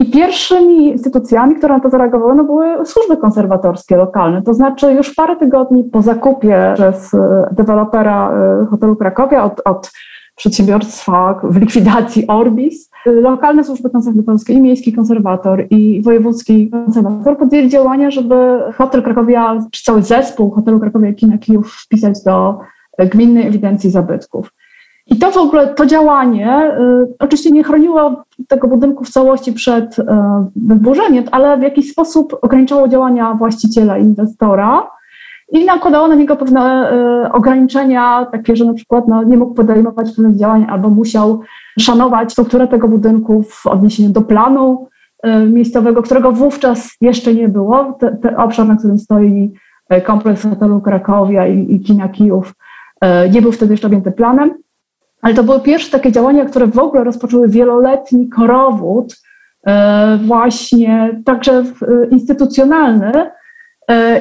I pierwszymi instytucjami, które na to zareagowały, no były służby konserwatorskie lokalne. To znaczy już parę tygodni po zakupie przez e, dewelopera e, hotelu Krakowia od, od przedsiębiorstwa w likwidacji Orbis, lokalne służby konserwatorskie i miejski konserwator i wojewódzki konserwator podjęli działania, żeby hotel Krakowia, czy cały zespół hotelu Krakowia Kina Kijów wpisać do gminnej ewidencji zabytków. I to w ogóle, to działanie y, oczywiście nie chroniło tego budynku w całości przed y, wyburzeniem, ale w jakiś sposób ograniczało działania właściciela, inwestora, i nakładało na niego pewne y, ograniczenia, takie, że na przykład no, nie mógł podejmować pewnych działań albo musiał szanować strukturę tego budynku w odniesieniu do planu y, miejscowego, którego wówczas jeszcze nie było. Te, te obszar, na którym stoi y, kompleks hotelu Krakowia i, i kina Kijów, nie był wtedy jeszcze objęty planem. Ale to były pierwsze takie działania, które w ogóle rozpoczęły wieloletni korowód, właśnie także instytucjonalny, E,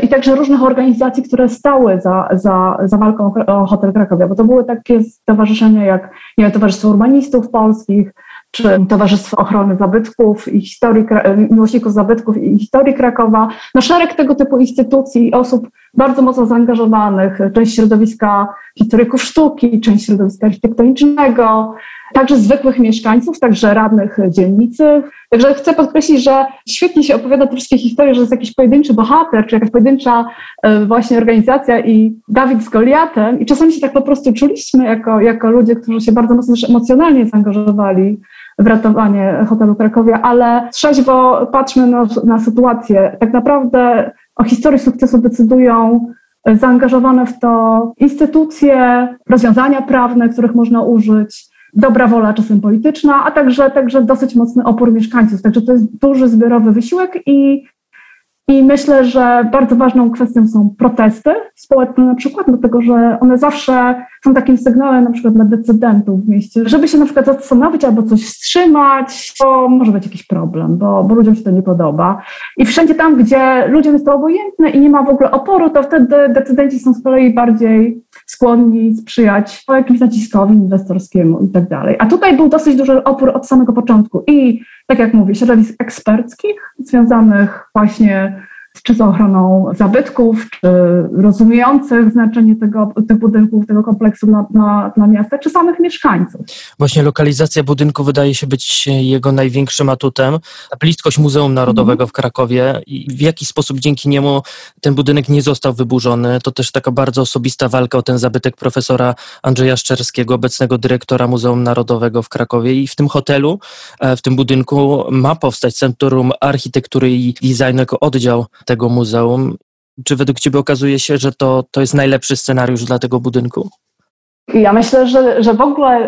i także różnych organizacji, które stały za, za, za walką o hotel Krakowia, bo to były takie stowarzyszenia jak nie wiem, Towarzystwo Urbanistów Polskich, czy Towarzystwo Ochrony Zabytków i Historii, Miłośników Zabytków i Historii Krakowa. No szereg tego typu instytucji i osób bardzo mocno zaangażowanych, część środowiska historyków sztuki, część środowiska architektonicznego, także zwykłych mieszkańców, także radnych dzielnicy. Także chcę podkreślić, że świetnie się opowiada te wszystkie historie, że jest jakiś pojedynczy bohater, czy jakaś pojedyncza e, właśnie organizacja i Dawid z Goliatem. I czasami się tak po prostu czuliśmy jako, jako ludzie, którzy się bardzo mocno też emocjonalnie zaangażowali w ratowanie hotelu Krakowie, ale trzeźwo patrzmy na, na sytuację. Tak naprawdę o historii sukcesu decydują zaangażowane w to instytucje, rozwiązania prawne, których można użyć, dobra wola czasem polityczna, a także, także dosyć mocny opór mieszkańców. Także to jest duży zbiorowy wysiłek i i myślę, że bardzo ważną kwestią są protesty społeczne na przykład, dlatego że one zawsze są takim sygnałem na przykład dla decydentów w mieście, żeby się na przykład zastanowić albo coś wstrzymać, bo może być jakiś problem, bo, bo ludziom się to nie podoba. I wszędzie tam, gdzie ludziom jest to obojętne i nie ma w ogóle oporu, to wtedy decydenci są z kolei bardziej skłonni sprzyjać jakimś naciskowi inwestorskiemu i tak dalej. A tutaj był dosyć duży opór od samego początku i tak jak mówię, środowisk eksperckich związanych właśnie czy z ochroną zabytków, czy rozumiejących znaczenie tego, tych budynków, tego kompleksu dla, dla, dla miasta, czy samych mieszkańców. Właśnie lokalizacja budynku wydaje się być jego największym atutem. Bliskość Muzeum Narodowego mm. w Krakowie i w jaki sposób dzięki niemu ten budynek nie został wyburzony. To też taka bardzo osobista walka o ten zabytek profesora Andrzeja Szczerskiego, obecnego dyrektora Muzeum Narodowego w Krakowie i w tym hotelu, e, w tym budynku ma powstać Centrum Architektury i Designu jako oddział tego muzeum. Czy według Ciebie okazuje się, że to, to jest najlepszy scenariusz dla tego budynku? Ja myślę, że, że w ogóle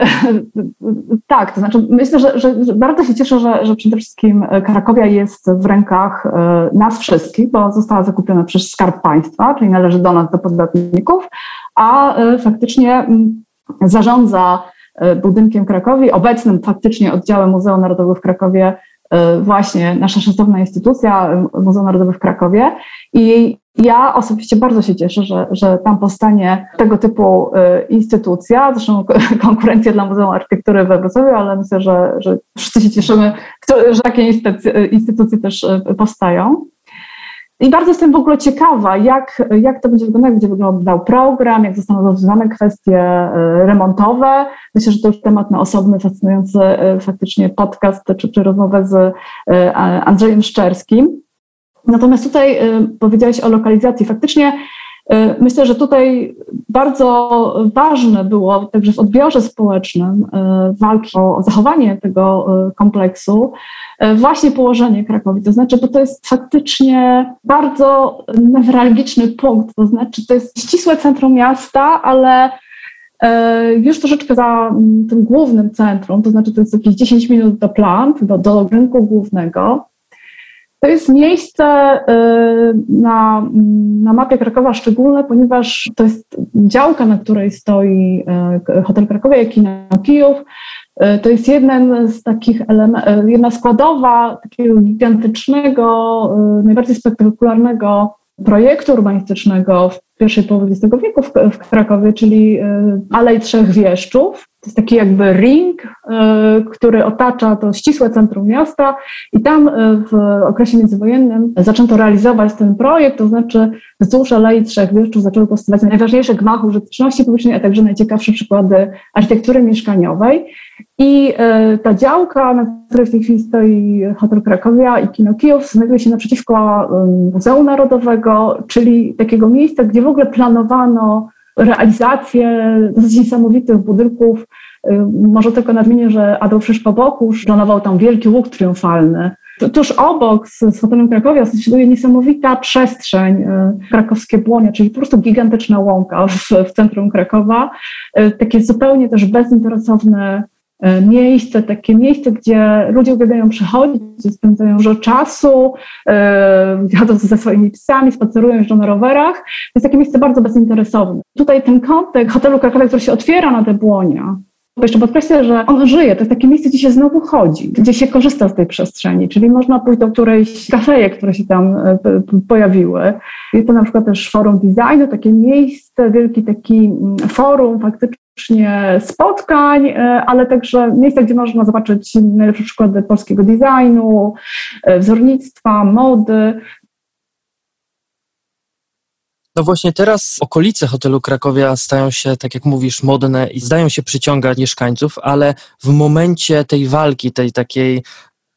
tak, to znaczy myślę, że, że bardzo się cieszę, że, że przede wszystkim Krakowia jest w rękach e, nas wszystkich, bo została zakupiona przez Skarb Państwa, czyli należy do nas, do podatników, a e, faktycznie mm, zarządza e, budynkiem Krakowi, obecnym faktycznie oddziałem Muzeum Narodowego w Krakowie właśnie nasza szacowna instytucja, y, Muzeum Narodowe w Krakowie. I ja osobiście bardzo się cieszę, że, że tam powstanie tego typu y, instytucja, zresztą konkurencja dla Muzeum Architektury we Wrocławiu, ale myślę, że, że wszyscy się cieszymy, że takie instytucje też powstają. I bardzo jestem w ogóle ciekawa, jak, jak to będzie wyglądać, jak będzie wyglądał program, jak zostaną rozwiązane kwestie e, remontowe. Myślę, że to już temat na osobny, fascynujący e, faktycznie podcast czy, czy rozmowę z e, Andrzejem Szczerskim. Natomiast tutaj powiedziałeś o lokalizacji. Faktycznie Myślę, że tutaj bardzo ważne było także w odbiorze społecznym walki o zachowanie tego kompleksu, E, właśnie położenie Krakowi. To znaczy, bo to jest faktycznie bardzo newralgiczny punkt, to znaczy to jest ścisłe centrum miasta, ale e, już troszeczkę za tym głównym centrum, to znaczy to jest jakieś 10 minut do plant, do, do rynku głównego. To jest miejsce e, na, na mapie Krakowa szczególne, ponieważ to jest działka, na której stoi hotel Krakowa, jak i na Kijów. E, to jest jeden z takich elementów, jedna składowa takiego gigantycznego, najbardziej spektakularnego projektu urbanistycznego w pierwszej połowie XX wieku w, w Krakowie, czyli Alej Trzech Wieszczów. To jest taki jakby ring, który otacza to ścisłe centrum miasta i tam w okresie międzywojennym zaczęto realizować ten projekt, to znaczy wzdłuż Alei Trzech Wieszczów zaczęły powstawać najważniejsze gmachy użyteczności publicznej, a także najciekawsze przykłady architektury mieszkaniowej. I e, ta działka, na której w tej chwili stoi Hotel Krakowia i Kino Kijów, znajduje się naprzeciwko Muzeum Narodowego, czyli takiego miejsca, gdzie w ogóle planowano realizację dosyć niesamowitych budynków. Może tylko nadmienię, że Adolf Szyszko-Bokusz planował tam wielki łuk triumfalny. Tuż obok z, z hotelem Krakowia znajduje niesamowita przestrzeń, e, krakowskie błonie, czyli po prostu gigantyczna łąka w, w centrum Krakowa. E, takie zupełnie też bezinteresowne miejsce, takie miejsce, gdzie ludzie uwielbiają przychodzić, gdzie spędzają dużo czasu, e, jadą ze swoimi psami, spacerują, jeżdżą na rowerach. To jest takie miejsce bardzo bezinteresowne. Tutaj ten kątek hotelu Krakowa, który się otwiera na te błonia, jeszcze podkreślę, że on żyje. To jest takie miejsce, gdzie się znowu chodzi, gdzie się korzysta z tej przestrzeni, czyli można pójść do którejś kafejek, które się tam e, pojawiły. Jest to na przykład też forum designu, takie miejsce, wielki taki mm, forum faktycznie spotkań, e, ale także miejsce, gdzie można zobaczyć najlepsze przykłady polskiego designu, e, wzornictwa, mody. No właśnie teraz okolice hotelu Krakowia stają się, tak jak mówisz, modne i zdają się przyciągać mieszkańców, ale w momencie tej walki, tej takiej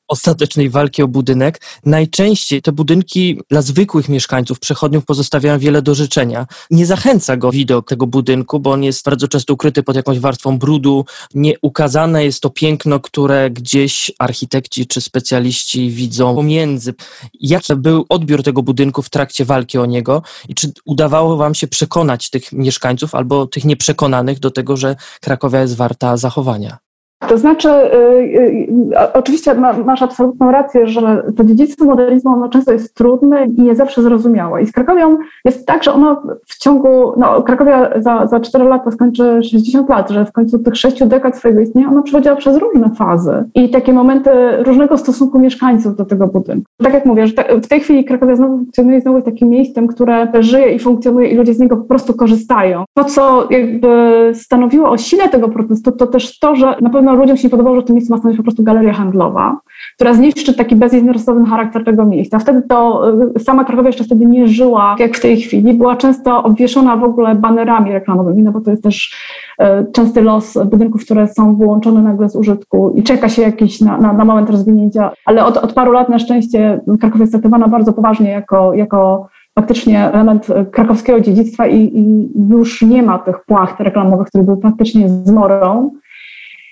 ostatecznej walki o budynek, najczęściej te budynki dla zwykłych mieszkańców, przechodniów pozostawiają wiele do życzenia. Nie zachęca go widok tego budynku, bo on jest bardzo często ukryty pod jakąś warstwą brudu. Nieukazane jest to piękno, które gdzieś architekci czy specjaliści widzą pomiędzy. Jaki był odbiór tego budynku w trakcie walki o niego i czy udawało wam się przekonać tych mieszkańców albo tych nieprzekonanych do tego, że Krakowia jest warta zachowania? To znaczy, y, y, oczywiście masz absolutną rację, że to dziedzictwo modernizmu ono często jest trudne i nie zawsze zrozumiałe. I z Krakowią jest tak, że ono w ciągu, no Krakowia za, za 4 lata skończy 60 lat, że w końcu tych 6 dekad swojego istnienia ono przechodziło przez różne fazy i takie momenty różnego stosunku mieszkańców do tego budynku. Tak jak mówię, że w tej chwili Krakowia znowu funkcjonuje znowu jest takim miejscem, które żyje i funkcjonuje i ludzie z niego po prostu korzystają. To, co jakby stanowiło o sile tego protestu, to też to, że na pewno ludziom się nie podobało, że w tym miejscu ma stanąć po prostu galeria handlowa, która zniszczy taki bezinteresowny charakter tego miejsca. Wtedy to y, sama Krakowia jeszcze wtedy nie żyła jak w tej chwili. Była często obwieszona w ogóle banerami reklamowymi, no bo to jest też y, częsty los budynków, które są wyłączone nagle z użytku i czeka się jakiś na, na, na moment rozwinięcia. Ale od, od paru lat na szczęście Krakowa jest traktowana bardzo poważnie jako, jako faktycznie element krakowskiego dziedzictwa i, i, już nie ma tych płacht reklamowych, które były faktycznie zmorą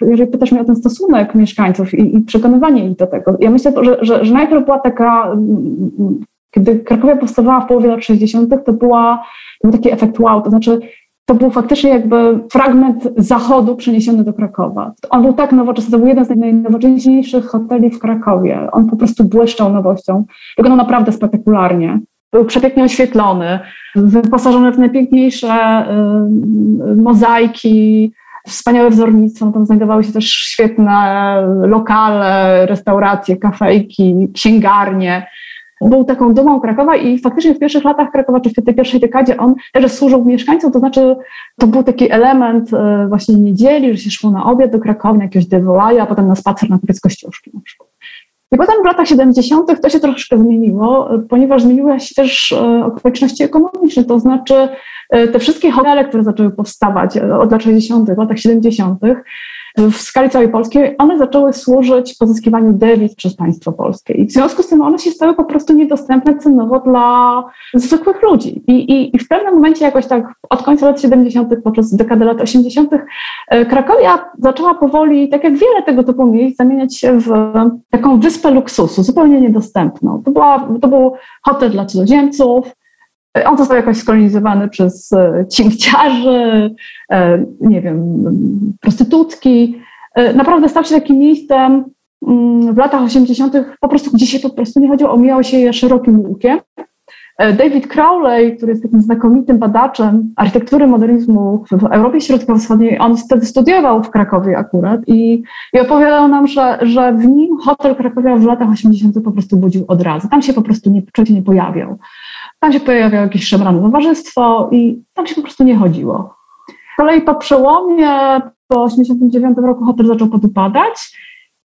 jeżeli pytasz mnie o ten stosunek mieszkańców i, i przekonywanie ich do tego, ja myślę, że, że, że najpierw była taka, kiedy Krakowia powstawała w połowie lat 60., to, była, to był taki efekt wow, to znaczy to był faktycznie jakby fragment zachodu przeniesiony do Krakowa. On był tak nowoczesny, to był jeden z najnowocześniejszych hoteli w Krakowie. On po prostu błyszczał nowością. Wyglądał naprawdę spektakularnie. Był przepięknie oświetlony, wyposażony w najpiękniejsze y, mozaiki, wspaniałe wzornictwo, tam znajdowały się też świetne lokale, restauracje, kafejki, księgarnie. Był taką dumą Krakowa i faktycznie w pierwszych latach Krakowa, czy w tej pierwszej dekadzie on też służył mieszkańcom, to znaczy to był taki element e, właśnie niedzieli, że się szło na obiad do Krakowa, na jakiegoś dewołaja, a potem na spacer na kupiec Kościuszki na przykład. I potem w latach 70. to się troszkę zmieniło, ponieważ zmieniły się też e, okoliczności ekonomiczne, to znaczy e, te wszystkie hotele, które zaczęły powstawać e, od lat 60., latach 70., w skali całej polskiej, one zaczęły służyć pozyskiwaniu dewiz przez państwo polskie. I w związku z tym one się stały po prostu niedostępne cenowo dla zwykłych ludzi. I, i, i w pewnym momencie jakoś tak od końca lat 70., poprzez dekadę lat 80., e, Krakowia zaczęła powoli, tak jak wiele tego typu miejsc, zamieniać się w taką wyspę luksusu, zupełnie niedostępną. To, była, to był hotel dla cudzoziemców, on został jakoś skolonizowany przez e, cinkciarzy, e, nie wiem, prostytutki. E, naprawdę stał się takim miejscem mm, w latach 80., po prostu gdzie się po prostu nie chodziło, omijało się je szerokim łukiem. David Crowley, który jest takim znakomitym badaczem architektury modernizmu w Europie Środkowo-Wschodniej, on wtedy studiował w Krakowie akurat i, i opowiadał nam, że, że w nim hotel Krakowia w latach 80. po prostu budził od razu. Tam się po prostu nie, nie pojawiał. Tam się pojawiało jakieś szemrane towarzystwo i tam się po prostu nie chodziło. Z kolei po przełomie, po 89 roku hotel zaczął podupadać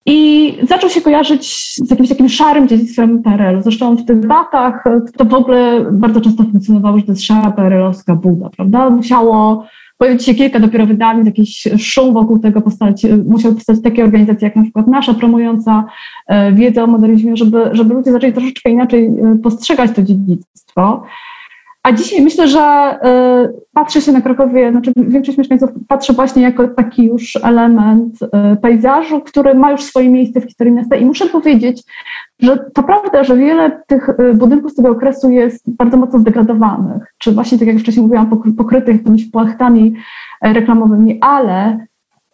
i zaczął się kojarzyć z jakimś takim szarym dziedzictwem PRL. Zresztą w tych latach to w ogóle bardzo często funkcjonowało, że to jest szara PRL-owska buda, prawda? Musiało pojawić się kilka dopiero wydawnictw, jakiś szum wokół tego postać, musiały powstać takie organizacje jak na przykład nasza, promująca e, wiedzę o modernizmie, żeby, żeby ludzie zaczęli troszeczkę inaczej e, postrzegać to dziedzictwo. A dzisiaj myślę, że y, patrzy się na Krakowie, znaczy większość mieszkańców patrzy właśnie jako taki już element y, pejzażu, który ma już swoje miejsce w historii miasta. I muszę powiedzieć, że to prawda, że wiele tych y, budynków z tego okresu jest bardzo mocno zdegradowanych, czy właśnie, tak jak wcześniej mówiłam, pokrytych jakimiś płachtami reklamowymi, ale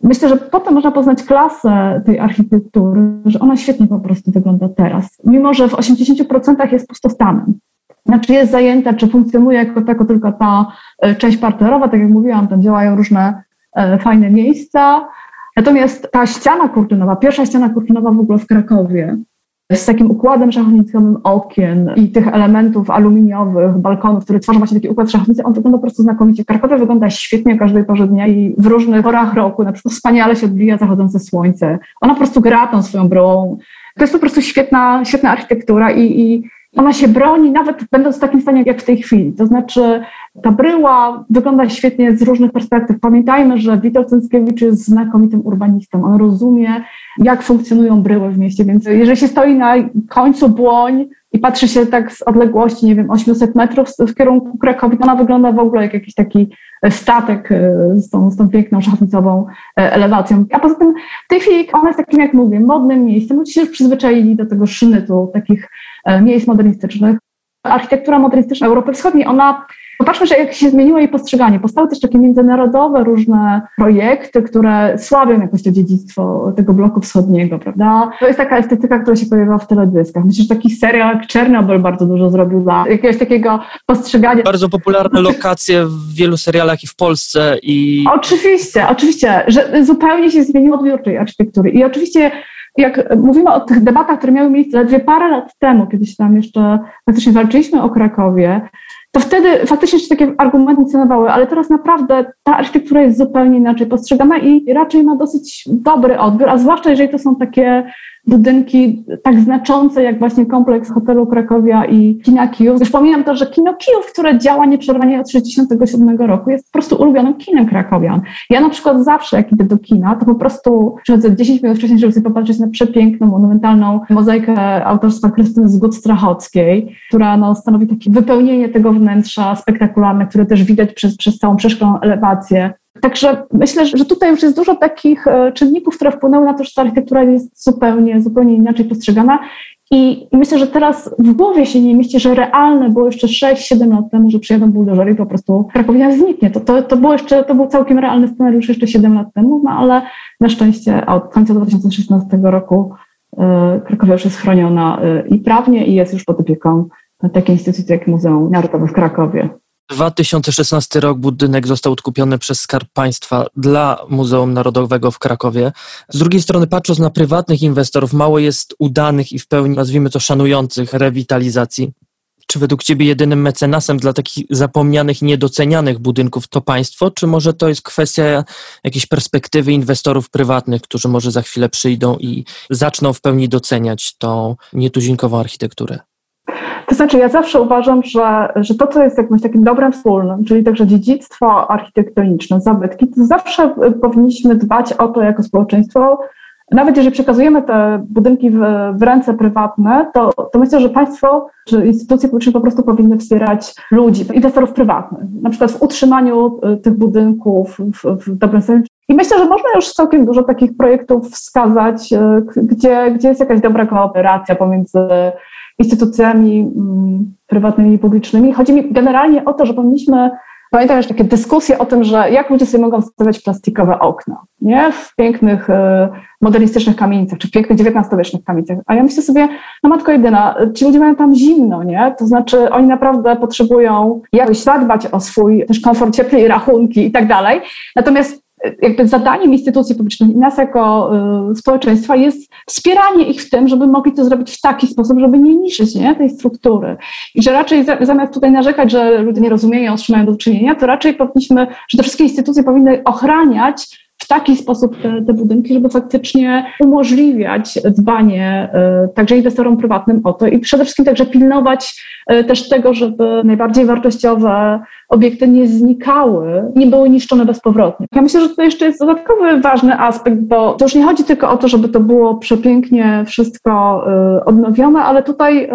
Myślę, że potem można poznać klasę tej architektury, że ona świetnie po prostu wygląda teraz, mimo że w 80% jest pustostanem. Znaczy jest zajęta, czy funkcjonuje jako tako tylko ta e, część parterowa, tak jak mówiłam, tam działają różne e, fajne miejsca. Natomiast ta ściana kurtynowa, pierwsza ściana kurtynowa w ogóle w Krakowie, z takim układem szachownicowym okien i tych elementów aluminiowych, balkonów, które tworzą właśnie taki układ szachownicy, on wygląda po prostu znakomicie. Krakowie wygląda świetnie o każdej porze dnia i w różnych porach roku, na przykład wspaniale się odbija zachodzące słońce. Ona po prostu gra tą swoją bryłą. To jest po prostu świetna, świetna architektura i, i ona się broni, nawet będąc w takim stanie jak w tej chwili. To znaczy, ta bryła wygląda świetnie z różnych perspektyw. Pamiętajmy, że Witold Cęckiewicz jest znakomitym urbanistą. On rozumie, jak funkcjonują bryły w mieście, więc jeżeli się stoi na końcu błoń i patrzy się tak z odległości, nie wiem, 800 metrów w kierunku Krakowi, to ona wygląda w ogóle jak jakiś taki statek e, z tą, z tą piękną szachnicową e, elewacją. A poza tym w tej chwili ona jest takim, jak mówię, modnym miejscem. Ludzie się już przyzwyczaili do tego sznytu takich e, miejsc modernistycznych. Architektura modernistyczna Europy Wschodniej, ona Popatrzmy, że jak się zmieniło jej postrzeganie. Powstały też takie międzynarodowe różne projekty, które słabią jakoś to dziedzictwo tego bloku wschodniego, prawda? To jest taka estetyka, która się pojawiła w teledyskach. Myślę, że taki serial jak Czernobyl bardzo dużo zrobił dla jakiegoś takiego postrzegania. Bardzo popularne lokacje w wielu serialach i w Polsce i... Oczywiście, oczywiście, że zupełnie się zmieniło odbiór tej architektury i oczywiście jak mówimy o tych debatach, które miały miejsce ledwie parę lat temu, kiedy się tam jeszcze faktycznie walczyliśmy o Krakowie, to wtedy faktycznie takie argumenty funkcjonowały, ale teraz naprawdę ta architektura jest zupełnie inaczej postrzegana i raczej ma dosyć dobry odbiór, a zwłaszcza jeżeli to są takie budynki tak znaczące, jak właśnie kompleks hotelu Krakowia i kina Kijów. Wspominam to, że kino Kijów, które działa nieprzerwanie od 1967 roku, jest po prostu ulubionym kinem krakowian. Ja na przykład zawsze, jak idę do kina, to po prostu przychodzę 10 minut wcześniej, żeby sobie popatrzeć na przepiękną, monumentalną mozaikę autorstwa Krystyny Zgód-Strachockiej, która no, stanowi takie wypełnienie tego wnętrza spektakularne, które też widać przez, przez całą przeszklą elewację. Także myślę, że tutaj już jest dużo takich e, czynników, które wpłynęły na to, że ta architektura jest zupełnie, zupełnie inaczej postrzegana. I, myślę, że teraz w głowie się nie mieści, że realne było jeszcze 6-7 lat temu, że przyjadą buldożery i po prostu Krakowia zniknie. To, to, to, było jeszcze, to był całkiem realny scenariusz jeszcze 7 lat temu, no ale na szczęście od końca 2016 roku y, Krakowia już jest chroniona y, i prawnie i jest już pod opieką takiej instytucji jak Muzeum Narodowe w Krakowie. 2016 rok budynek został odkupiony przez Skarb Państwa dla Muzeum Narodowego w Krakowie. Z drugiej strony, patrząc na prywatnych inwestorów, mało jest udanych i w pełni, nazwijmy to, szanujących rewitalizacji. Czy według Ciebie jedynym mecenasem dla takich zapomnianych niedocenianych budynków to państwo, czy może to jest kwestia jakiejś perspektywy inwestorów prywatnych, którzy może za chwilę przyjdą i zaczną w pełni doceniać tą nietuzinkową architekturę? To znaczy, ja zawsze uważam, że, że to, co jest jakimś takim dobrem wspólnym, czyli także dziedzictwo architektoniczne, zabytki, to zawsze powinniśmy dbać o to jako społeczeństwo. Nawet jeżeli przekazujemy te budynki w, w ręce prywatne, to, to myślę, że państwo czy instytucje publiczne po prostu powinny wspierać ludzi, inwestorów prywatnych, na przykład w utrzymaniu y, tych budynków w, w dobrym stanie. I myślę, że można już całkiem dużo takich projektów wskazać, y, gdzie, gdzie jest jakaś dobra kooperacja pomiędzy instytucjami mm, prywatnymi i publicznymi. Chodzi mi generalnie o to, że powinniśmy Pamiętam już takie dyskusje o tym, że jak ludzie sobie mogą stawiać plastikowe okna, nie? W pięknych, e, modernistycznych kamienicach, czy w pięknych XIX-wiecznych kamienicach. A ja myślę sobie, no matko jedyna, ci ludzie mają tam zimno, nie? To znaczy oni naprawdę potrzebują jakoś zadbać o swój też komfort ciepły i rachunki i tak dalej. Natomiast jakby zadaniem instytucji publicznych i nas jako y, społeczeństwa jest wspieranie ich w tym, żeby mogli to zrobić w taki sposób, żeby nie niszczyć nie, tej struktury. I że raczej zamiast tutaj narzekać, że ludzie nie rozumieją, trzymają do czynienia, to raczej powinniśmy, że te wszystkie instytucje powinny ochraniać w taki sposób te, te, budynki, żeby faktycznie umożliwiać dbanie y, także inwestorom prywatnym o to i przede wszystkim także pilnować y, też tego, żeby najbardziej wartościowe obiekty nie znikały, nie były niszczone bezpowrotnie. Ja myślę, że to jeszcze jest dodatkowy ważny aspekt, bo to już nie chodzi tylko o to, żeby to było przepięknie wszystko y, odnowione, ale tutaj y,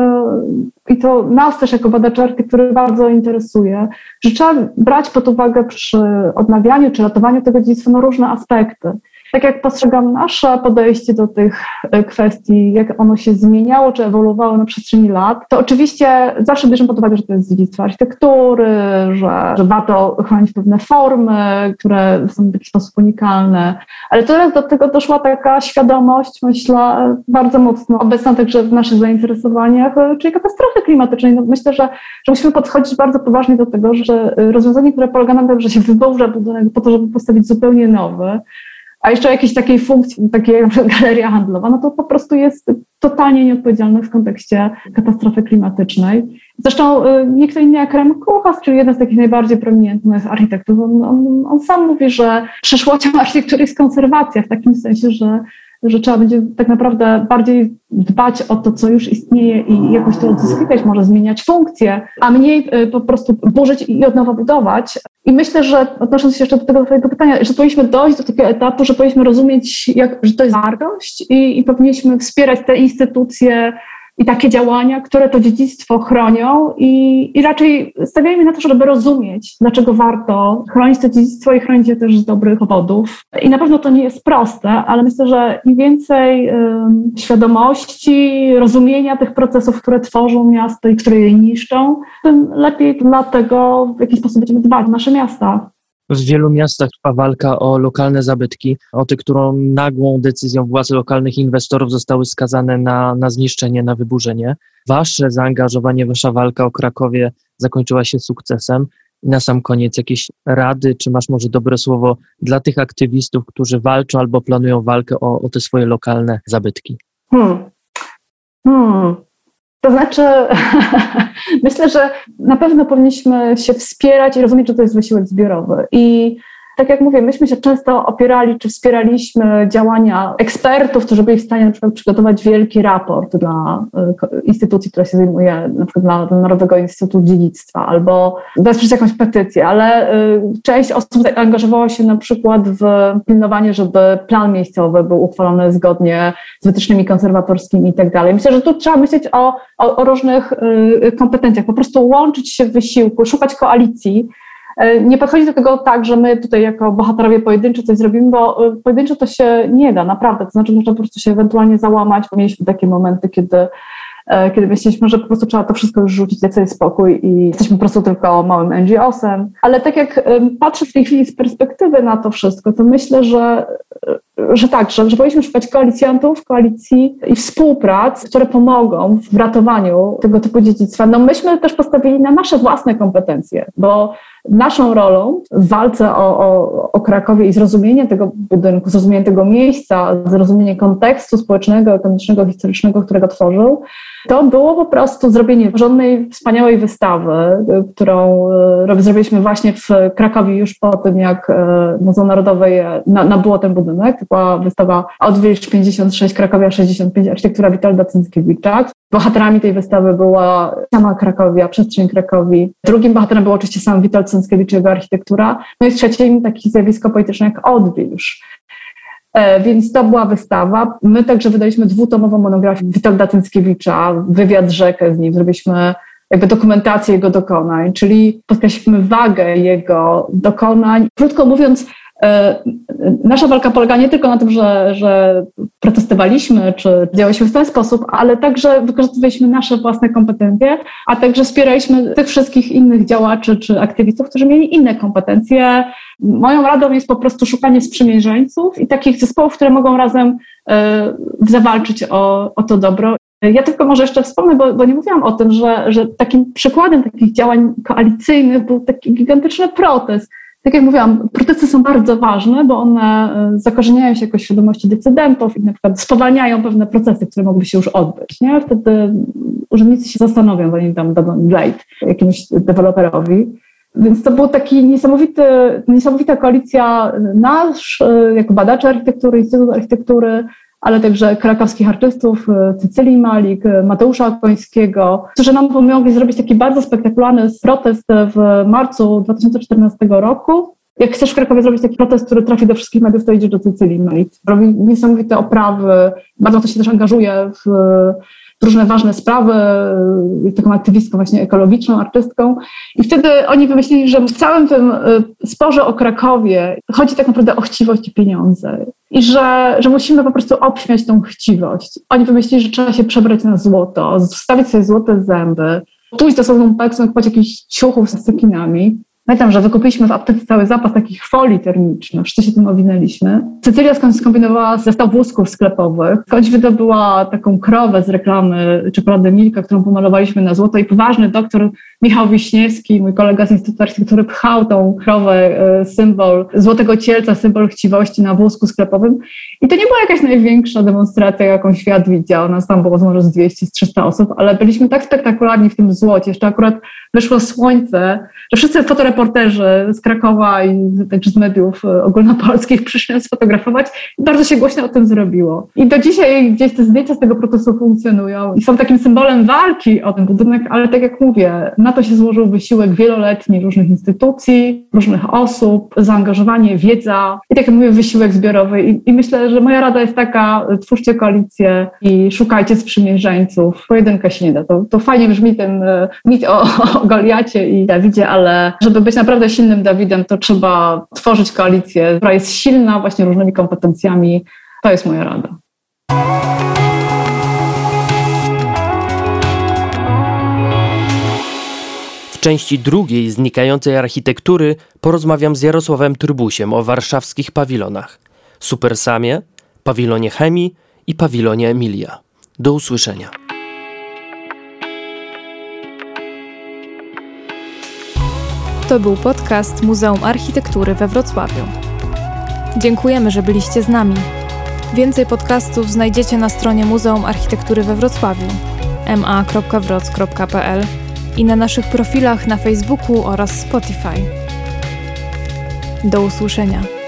i to nas też jako badaczy architektury bardzo interesuje, że trzeba brać pod uwagę przy odnawianiu czy ratowaniu tego dziedzictwa no, różne aspekty tak jak postrzegam nasze podejście do tych e, kwestii, jak ono się zmieniało czy ewoluowało na przestrzeni lat, to oczywiście zawsze bierzemy pod uwagę, że to jest dziedzictwo architektury, że, że warto chronić pewne formy, które są w jakiś sposób unikalne, ale teraz do tego doszła taka świadomość, myślę, bardzo mocno obecna także w naszych zainteresowaniach, e, czyli katastrofy klimatycznej. No myślę, że, że musimy podchodzić bardzo poważnie do tego, że e, rozwiązanie, które polega na tym, że się wyburza budynek po to, żeby postawić zupełnie nowy, a jeszcze jakiejś takiej funkcji, takiej jak galeria handlowa, no to po prostu jest totalnie nieodpowiedzialne w kontekście katastrofy klimatycznej. Zresztą y, nie kto inny jak Rem Koolhaas, czyli jeden z takich najbardziej prominentnych architektów, on, on, on sam mówi, że przyszłością architektury jest konserwacja, w takim sensie, że że trzeba będzie tak naprawdę bardziej dbać o to, co już istnieje i jakoś to odzyskiwać, może zmieniać funkcje, a mniej y, po prostu burzyć i od nowa budować. I myślę, że odnosząc się jeszcze do tego twojego pytania, że powinniśmy dojść do takiego etapu, że powinniśmy rozumieć, jak, że to jest wartość i, i powinniśmy wspierać te instytucje, i takie działania, które to dziedzictwo chronią i, i raczej stawiajmy na to, żeby rozumieć, dlaczego warto chronić to dziedzictwo i chronić je też z dobrych powodów. I na pewno to nie jest proste, ale myślę, że im więcej um, świadomości, rozumienia tych procesów, które tworzą miasto i które je niszczą, tym lepiej dla tego, w jaki sposób będziemy dbać nasze miasta. W wielu miastach trwa walka o lokalne zabytki, o te, którą nagłą decyzją władz lokalnych inwestorów zostały skazane na, na zniszczenie, na wyburzenie. Wasze zaangażowanie, wasza walka o Krakowie zakończyła się sukcesem. I na sam koniec jakieś rady, czy masz może dobre słowo dla tych aktywistów, którzy walczą albo planują walkę o, o te swoje lokalne zabytki? Hmm. Hmm. To znaczy, myślę, że na pewno powinniśmy się wspierać i rozumieć, że to jest wysiłek zbiorowy. I tak jak mówię, myśmy się często opierali, czy wspieraliśmy działania ekspertów, którzy byli w stanie na przykład przygotować wielki raport dla e, instytucji, która się zajmuje, na przykład dla, Narodowego Instytutu Dziedzictwa, albo wesprzeć jakąś petycję, ale e, część osób angażowała się na przykład w pilnowanie, żeby plan miejscowy był uchwalony zgodnie z wytycznymi konserwatorskimi i tak dalej. Myślę, że tu trzeba myśleć o, o, o różnych e, kompetencjach, po prostu łączyć się w wysiłku, szukać koalicji, nie podchodzi do tego tak, że my tutaj jako bohaterowie pojedynczy coś zrobimy, bo e, pojedynczo to się nie da, naprawdę. To znaczy, można po prostu się ewentualnie załamać. Mieliśmy takie momenty, kiedy e, kiedy myśleliśmy, że po prostu trzeba to wszystko już rzucić, dać sobie spokój i jesteśmy po prostu tylko małym NGO-sem. Ale tak jak patrzę w tej chwili z perspektywy na to wszystko, to myślę, że, że tak, że, że powinniśmy szukać koalicjantów, koalicji i współprac, które pomogą w ratowaniu tego typu dziedzictwa. No myśmy też postawili na nasze własne kompetencje, bo Naszą rolą w walce o, o, o Krakowie i zrozumienie tego budynku, zrozumienie tego miejsca, zrozumienie kontekstu społecznego, ekonomicznego, historycznego, którego tworzył, to było po prostu zrobienie porządnej, wspaniałej wystawy, którą e, zrobiliśmy właśnie w Krakowie już po tym, jak e, Muzeum Narodowe nabyło ten budynek. To była wystawa Odwilż 56, Krakowia 65, architektura Witolda Cęckiewicza. Bohaterami tej wystawy była sama Krakowia, przestrzeń Krakowi. Drugim bohaterem był oczywiście sam Witold Cęckiewicz, jego architektura. No i trzecim takie zjawisko polityczne jak Odwilż. E, więc to była wystawa. My także wydaliśmy dwutomową monografię Witolda Cęckiewicza, wywiad rzekę z nim, zrobiliśmy jakby dokumentację jego dokonań, czyli podkreśliliśmy wagę jego dokonań. Krótko mówiąc, nasza walka polega nie tylko na tym, że, że protestowaliśmy czy działaliśmy w ten sposób, ale także wykorzystywaliśmy nasze własne kompetencje, a także wspieraliśmy tych wszystkich innych działaczy czy aktywistów, którzy mieli inne kompetencje. Moją radą jest po prostu szukanie sprzymierzeńców i takich zespołów, które mogą razem e, zawalczyć o, o to dobro. Ja tylko może jeszcze wspomnę, bo, bo, nie mówiłam o tym, że, że takim przykładem takich działań koalicyjnych był taki gigantyczny protest tak jak mówiłam, protesty są bardzo ważne, bo one e, zakorzeniają się jako świadomości decydentów i na przykład spowalniają pewne procesy, które mogłyby się już odbyć. Nie? Wtedy urzędnicy się zastanowią, zanim tam dadzą blade jakiemuś deweloperowi. Więc to była niesamowity, niesamowita koalicja nasz, e, jako badaczy architektury, Instytut Architektury, ale także krakowskich artystów, e, Cycylii Malik, e, Mateusza Okońskiego, którzy nam pomogli zrobić taki bardzo spektakularny protest w marcu 2014 roku. Jak chcesz w Krakowie zrobić taki protest, który trafi do wszystkich mediów, to idziesz do Cycylii Malik. Robi niesamowite oprawy, bardzo to się też angażuje w różne ważne sprawy, taką aktywistką właśnie ekologiczną, artystką. I wtedy oni wymyślili, że w całym tym y, sporze o Krakowie chodzi tak naprawdę o chciwość i pieniądze. I że, że musimy po prostu obśmiać tą chciwość. Oni wymyślili, że trzeba się przebrać na złoto, wstawić sobie złote zęby, pójść do sobą peksą, kupować jakichś ciuchów z cekinami Pamiętam, że wykupiliśmy w aptece cały zapas takich folii termicznych, wszyscy się tym owinęliśmy. Cecylia skąd skombinowała zestaw wózków sklepowych, skądś wydobyła taką krowę z reklamy czekolady Milka, którą pomalowaliśmy na złoto i poważny doktor Michał Wiśniewski, mój kolega z Instytutu Architektury, pchał tą krowę, e, symbol złotego cielca, symbol chciwości na wózku sklepowym. I to nie była jakaś największa demonstracja, jaką świat widział. Nas tam było może z 200, z 300 osób, ale byliśmy tak spektakularni w tym złocie. Jeszcze akurat wyszło słońce, że wszyscy fotoreporterzy fotoreporterzy z Krakowa i także z mediów e, ogólnopolskich przyszli nas sfotografować i bardzo się głośno o tym zrobiło. I do dzisiaj gdzieś te zdjęcia z tego procesu funkcjonują i są takim symbolem walki o ten budynek, ale tak jak mówię, na to się złożył wysiłek wieloletni różnych instytucji, różnych osób, zaangażowanie, wiedza i tak jak mówię, wysiłek zbiorowy. I, i myślę, że moja rada jest taka, twórzcie koalicję i szukajcie sprzymierzeńców. Pojedynka się nie da. To, to fajnie brzmi ten e, mit o, o Goliacie i Dawidzie, ale żeby być naprawdę silnym Dawidem, to trzeba tworzyć koalicję, która jest silna właśnie różnymi kompetencjami. To jest moja rada. W części drugiej znikającej architektury porozmawiam z Jarosławem Trybusiem o warszawskich pawilonach. Supersamie, pawilonie chemii i pawilonie Emilia. Do usłyszenia. To był podcast Muzeum Architektury we Wrocławiu. Dziękujemy, że byliście z nami. Więcej podcastów znajdziecie na stronie Muzeum Architektury we Wrocławiu ma.wroc.pl i na naszych profilach na Facebooku oraz Spotify. Do usłyszenia.